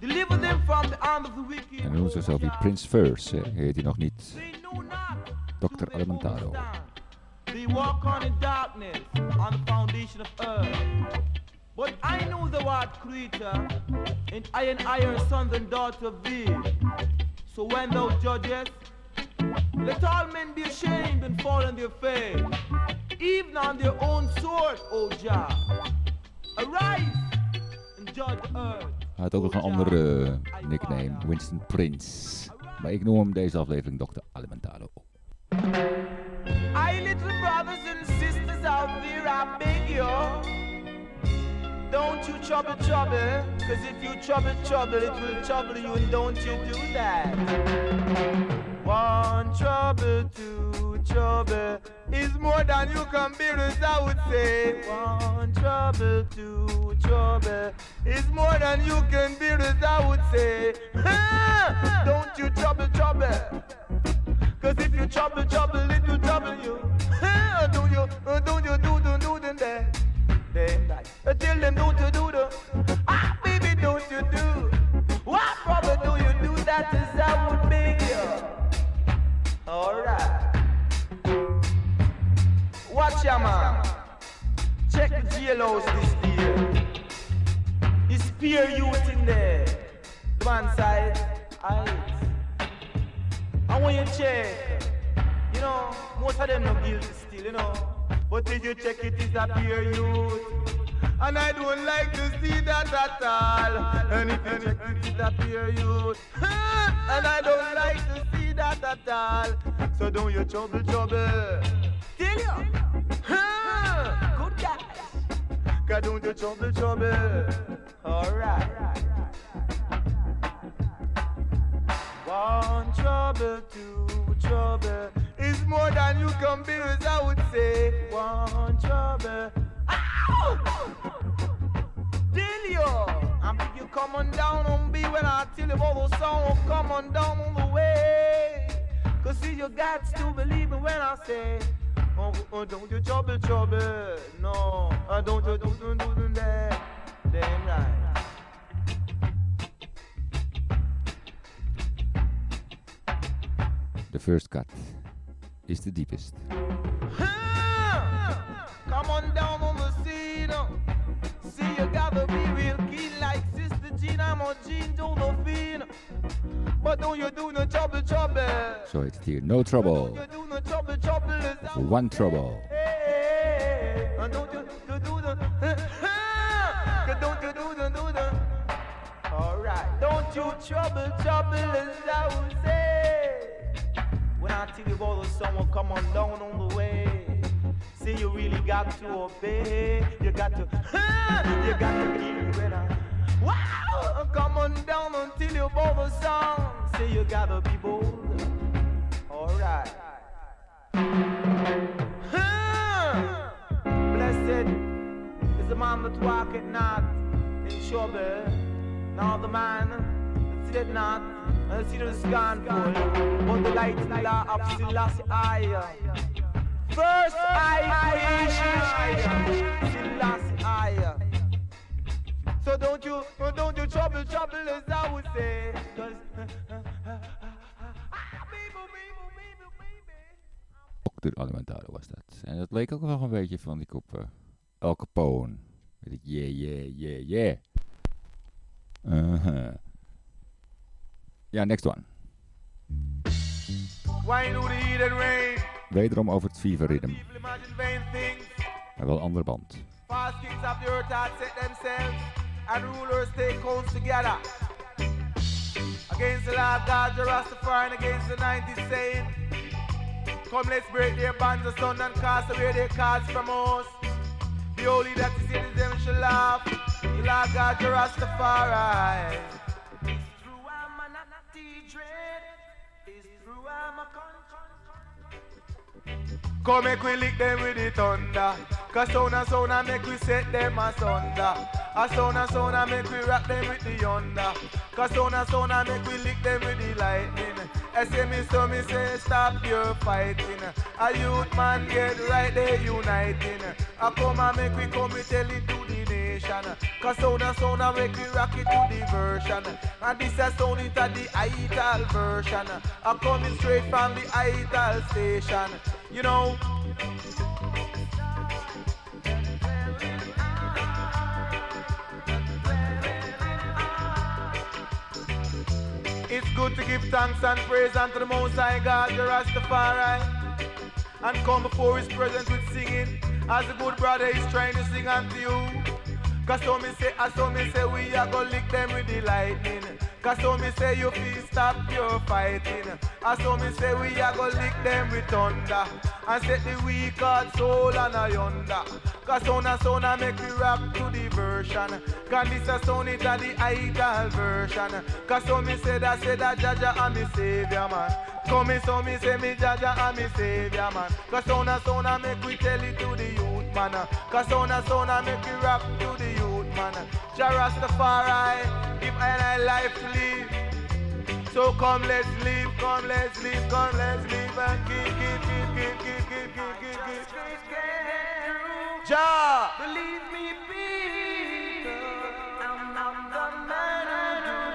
Deliver them from the hand of the wicked. En hij noemt zichzelf die Prince First, eh, heet hij nog niet. Dr. Alimantado. They walk on in darkness on the foundation of earth. But I know the word creator, and I and I are sons and daughters of thee. So when thou judgest, let all men be ashamed and fall on their face, even on their own sword, O Jah. Arise and judge the earth. Hij had ook nog een andere eh, nickname, Winston Prince. Maar ik noem hem deze aflevering Dr. Alimentaro. I little brothers and sisters out there, I beg you. Don't you trouble trouble, cause if you trouble trouble, it will trouble you, and don't you do that. One trouble, two trouble is more than you can bear, as I would say. One trouble, two trouble is more than you can bear, as I would say. don't you trouble trouble. Cause if you trouble, trouble, it will trouble you. do you, uh, do you, do, do, do, do, that. Then, like, uh, tell them, don't you do the, ah, Alright. Watch your man. Check the jailhouse this year. Is spear youth in there. The One side, I want you check, you know, most of them no guilty still, you know. But if you check it, it's a pure youth. And I don't like to see that at all. And if you check it, it's a pure youth. and I don't like to see that at all. So don't you trouble, trouble. Tell you. Good guys. Cause don't you trouble, trouble. Alright. One trouble, two trouble is more than you can as I would say. One trouble. You, I'm you come on down on me when I tell you about the song. Come on down on the way. Cause see, you got to believe me when I say, oh, oh don't you trouble, trouble. No, uh, don't you don't don't do, do that. Damn right. The first cut is the deepest. Come on down on the scene. Oh. See, you gotta be real keen like Sister Jean. I'm on Jean. But don't you do no trouble, trouble. Heet het hier. No Trouble. Do no trouble, trouble. is that Of One Trouble. Hey, and don't you do, do the. don't you do the, do the. Alright. Don't you trouble, trouble, as I would say. When I tell you about the someone come on down on the way. See, you really got to obey. You got to, you got to keep it. Wow! Come on down until you both the song. Say you gotta be bold. Alright. Blessed is the man that walketh not in trouble, Now the man that it not, and see the scornful, but the light law of Selassie I. First I creation, Selassie I. So don't you, don't you trouble, trouble as I would say. 'cause- Dr. Alimentado was dat. En dat leek ook wel een beetje van die kop. eh, El Capone. Weet ik, yeah, yeah, yeah, yeah. Uh-huh. Ja, next one. Why do the heat and rain? Wederom over het fever rhythm. Maar wel een andere band. Fast kings of the earth had set themselves, and rulers take codes together. Against the Lord God, the Rastafari, and against the 90s saying, Come, let's break their bands of sun and cast away their cards from us. The holy that is in them shall laugh. The Lord God, the Rastafari. Come make we lick them with the thunder. Cause sound and sound and make we set them asunder. A sound and sound and make we rock them with the thunder. Cause sound and sound and make we lick them with the lightning. I say me so me say stop your fighting. A youth man get right there uniting. I come and make we come we tell it to the nation. Cause sound and sound and make we rock it to the version. And this a sound it a the idol version. I coming straight from the idol station. You know. It's good to give thanks and praise unto the Most High God, the Rastafari, and come before His presence with singing, as a good brother is trying to sing unto you. Cause so me say, as so me say, we are gonna lick them with the lightning. Cause so me say, you feel stop your fighting. As so me say, we are gonna lick them with thunder. And set the weak heart soul on a yonder. Cause sound and and make me rap to the version. Cause this a sound it a the idol version. Cause so me say that, say that Jaja and me savior man. Come me so me say me Jaja and me savior man. Cause sound and sound and make we tell it to the youth man. Uh. Cause sound and sound and make we rap to the youth man. Uh. Jah Rastafari, give I and I life to live. So come let's live, come let's live, come let's live and give, give, give, give, give, give, give, give, give. Jah, believe me, people. I'm not the man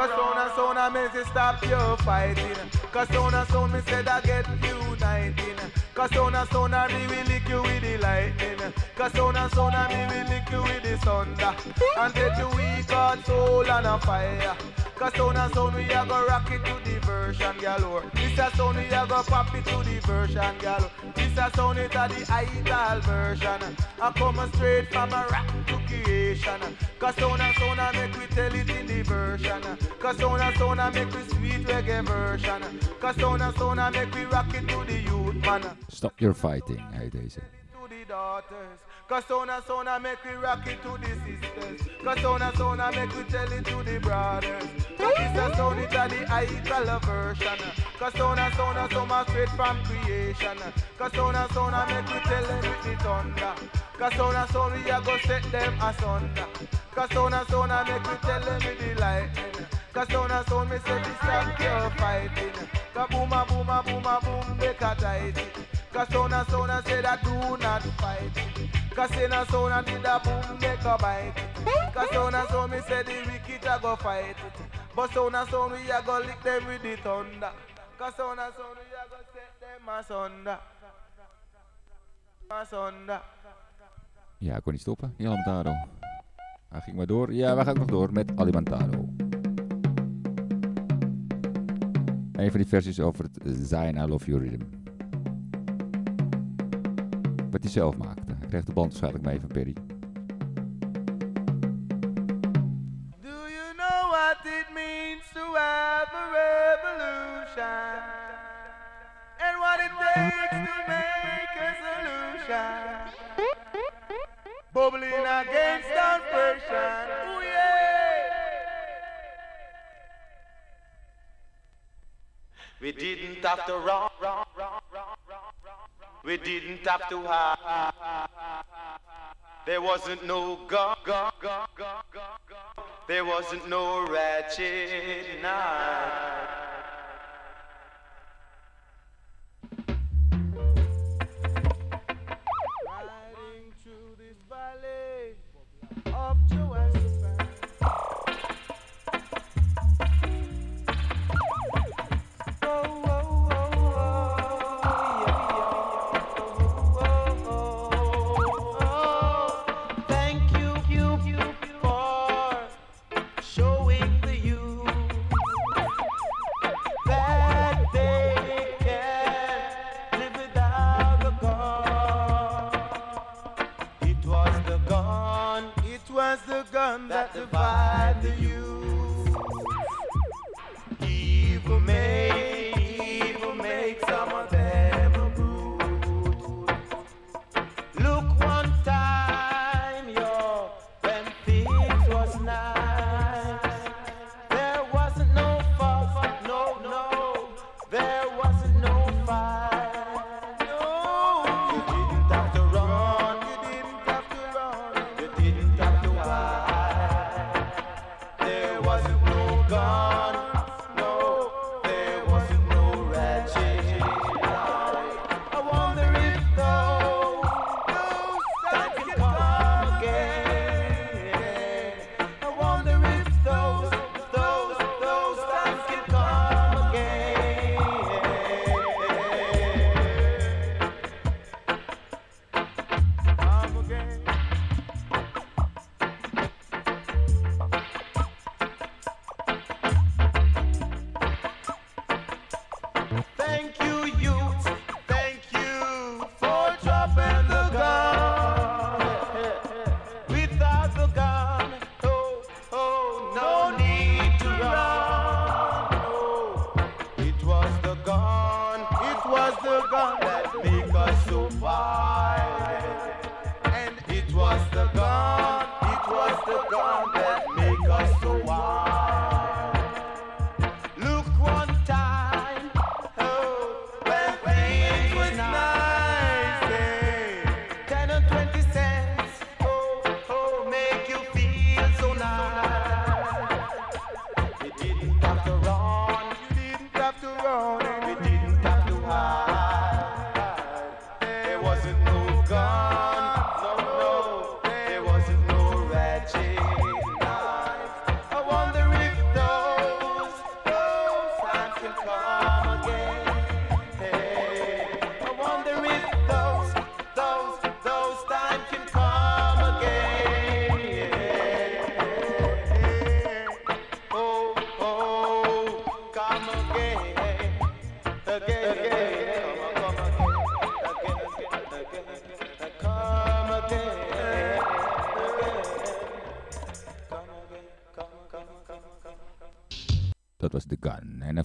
Cause sound and sound me say stop your fighting. Cause sound and me say that get uniting. Cause sound and sound and me will lick you with the lightning. Cause sound and sound and me will lick you with the thunder. And set the weak heart soul on a fire. Cause sound and sound we a go rock it to the version, galore. Oh. This a sound we a go pop it to the version, galore. Oh. This a sound it a the idol version. I come straight from a rap to creation. Cause sound and sound I make we tell it in the version. Cause sound and sound I make we sweet reggae version. Cause sound and sound I make we rock it to the youth, man. Stop Your Fighting heet deze. Cause sound I make we rock it to the sisters. Cause sound I make we tell it to the brothers. Cause this a sound a the idol version. Cause sound and straight from creation. Cause sound I make we tell them the thunder. Cause sound and sound we a go set them asunder. Cause sound I make we tell them the lightning. Cause sound and sound me say this fighting. Cause boom a boom a boom a boom make a. Cause sound and sound I say that do not fight. Cause sound and sound I did a boom make a bite it. Cause sound and sound me say the wicked a go fight. But sound and sound we a go lick them with the thunder. Cause sound and sound we a go set them asunder. Asunder. Ja, ik kon niet stoppen. Die Alimentado. Hij ging maar door. Ja, we gaan nog door met Alimentado. Een van die versies over het Zion I Love You Rhythm. Wat hij zelf maakte. Hij kreeg de band waarschijnlijk mee van Perry. Do you know what it means to have a revolution? And what it takes to make a solution? Bubbling against oppression. Ooh, yeah. We didn't have to run, run, run, run. We didn't have to hide. There wasn't no gun. There wasn't no ratchet knife.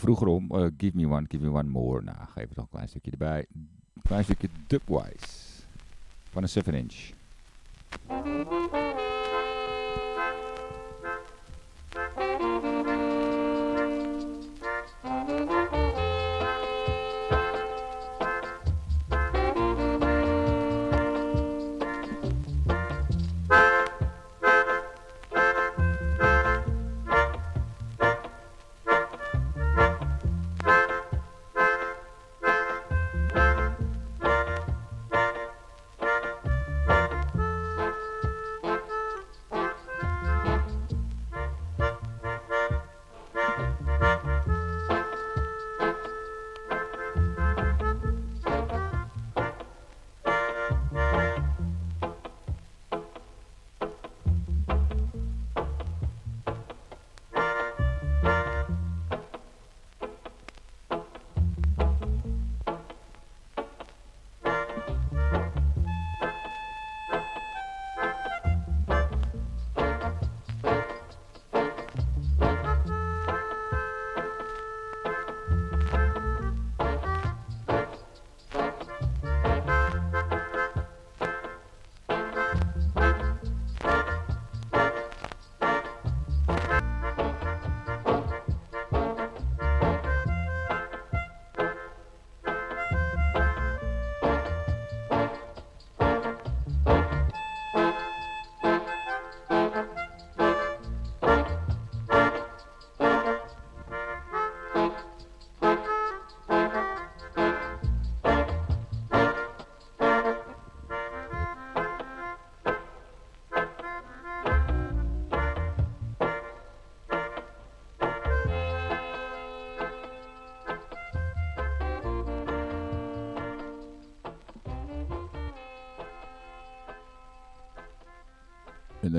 vroeger om eh, Give Me One, Give Me One More. Nou, geef het nog een klein stukje erbij. Een klein stukje Dubwise van een 7-inch.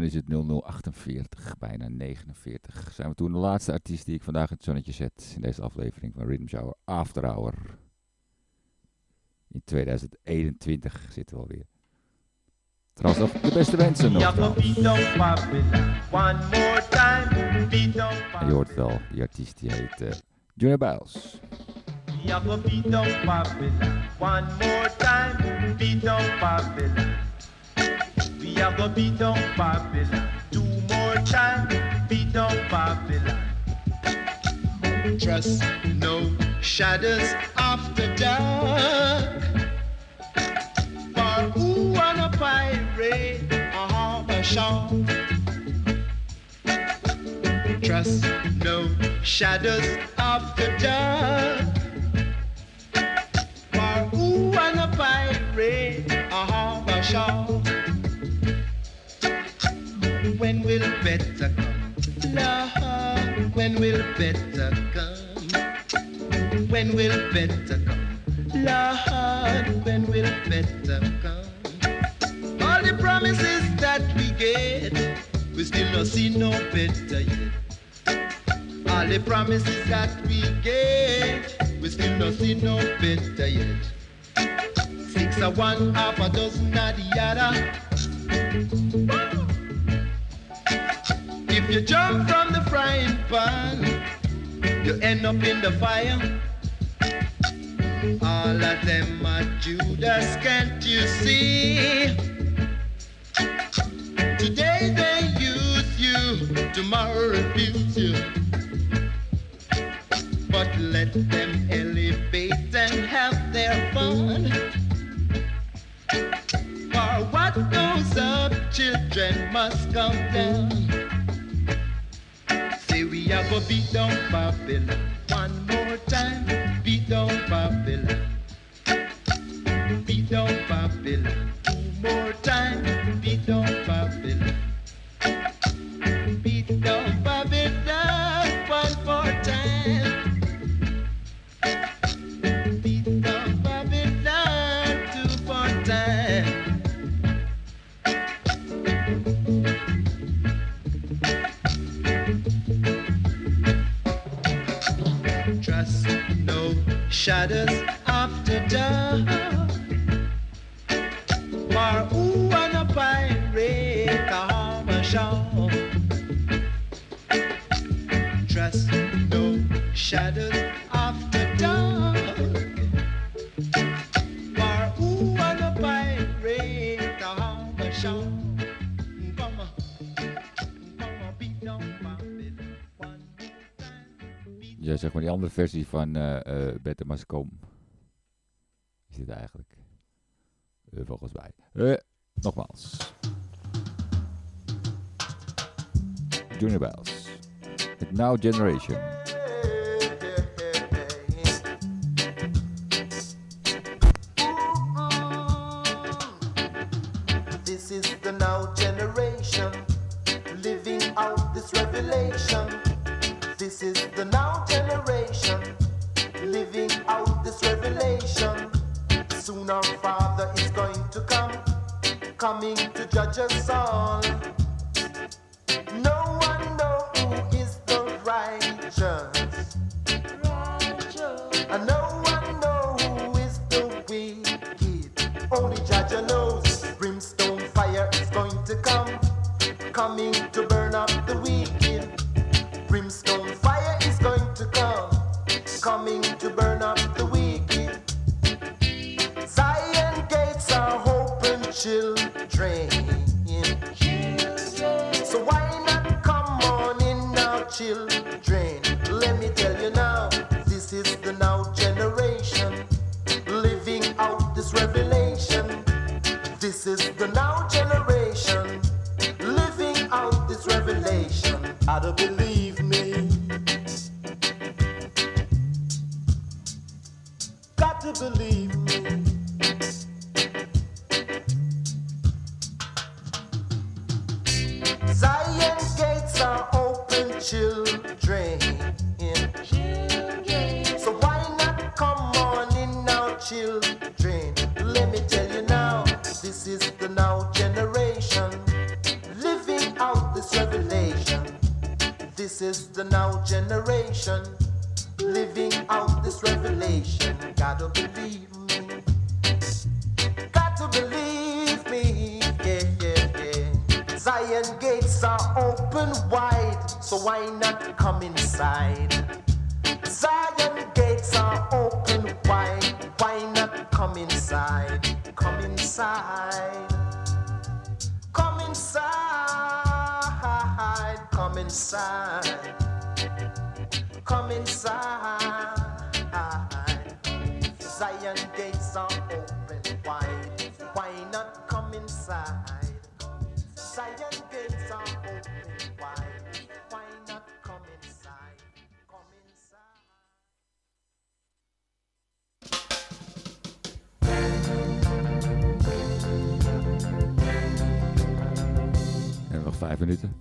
Is het 0048, bijna 49. Zijn we toen de laatste artiest die ik vandaag in het zonnetje zet in deze aflevering van Rhythm Shower After Hour. In 2021 zitten we alweer. Trouwens nog de beste wensen nog. En je hoort het wel, die artiest die heet eh Junior Biles. One more time. We are gonna beat down Babylon two more time. Beat down Babylon. Trust no shadows after dark. For who wanna pirate a harbor shark? Trust no shadows after dark. For who wanna pirate a harbor shark? When will better come? Lord, when will better come? When will better come? Lord, when will better come? All the promises that we get, we still not see no better yet. All the promises that we get, we still not see no better yet. Six of one, half a dozen of the other. If you jump from the frying pan, you end up in the fire. All of them are Judas, can't you see? Today they use you, tomorrow refuse you. But let them elevate and have their fun. For what goes up, children must come down. We gonna beat down Babylon one more time. Beat down Babylon. Beat down Babylon two more time. Zeg maar die andere versie van eh eh Better Must Come. Is dit eigenlijk? Eh, volgens mij. Nogmaals. Junior Bells. Het Now Generation. This is the now generation living out this revelation. This is the now generation living out this revelation. Soon our Father is going to come, coming to judge us all. vijf minuten.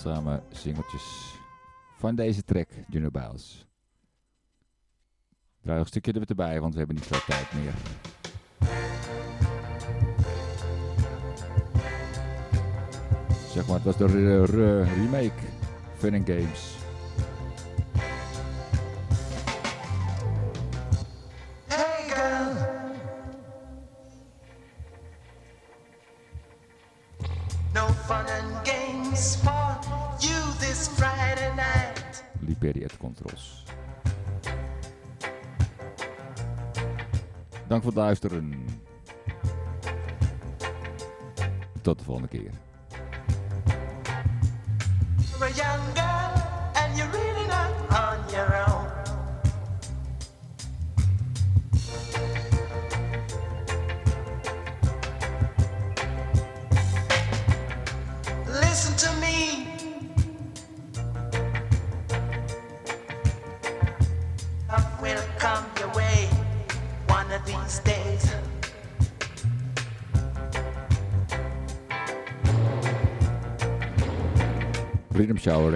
zeldzame van deze track, Juno Biles. Draai een stukje erbij, want we hebben niet veel tijd meer. Zeg maar, het was de remake Fun and Games. Bedankt voor het luisteren. Tot de volgende keer.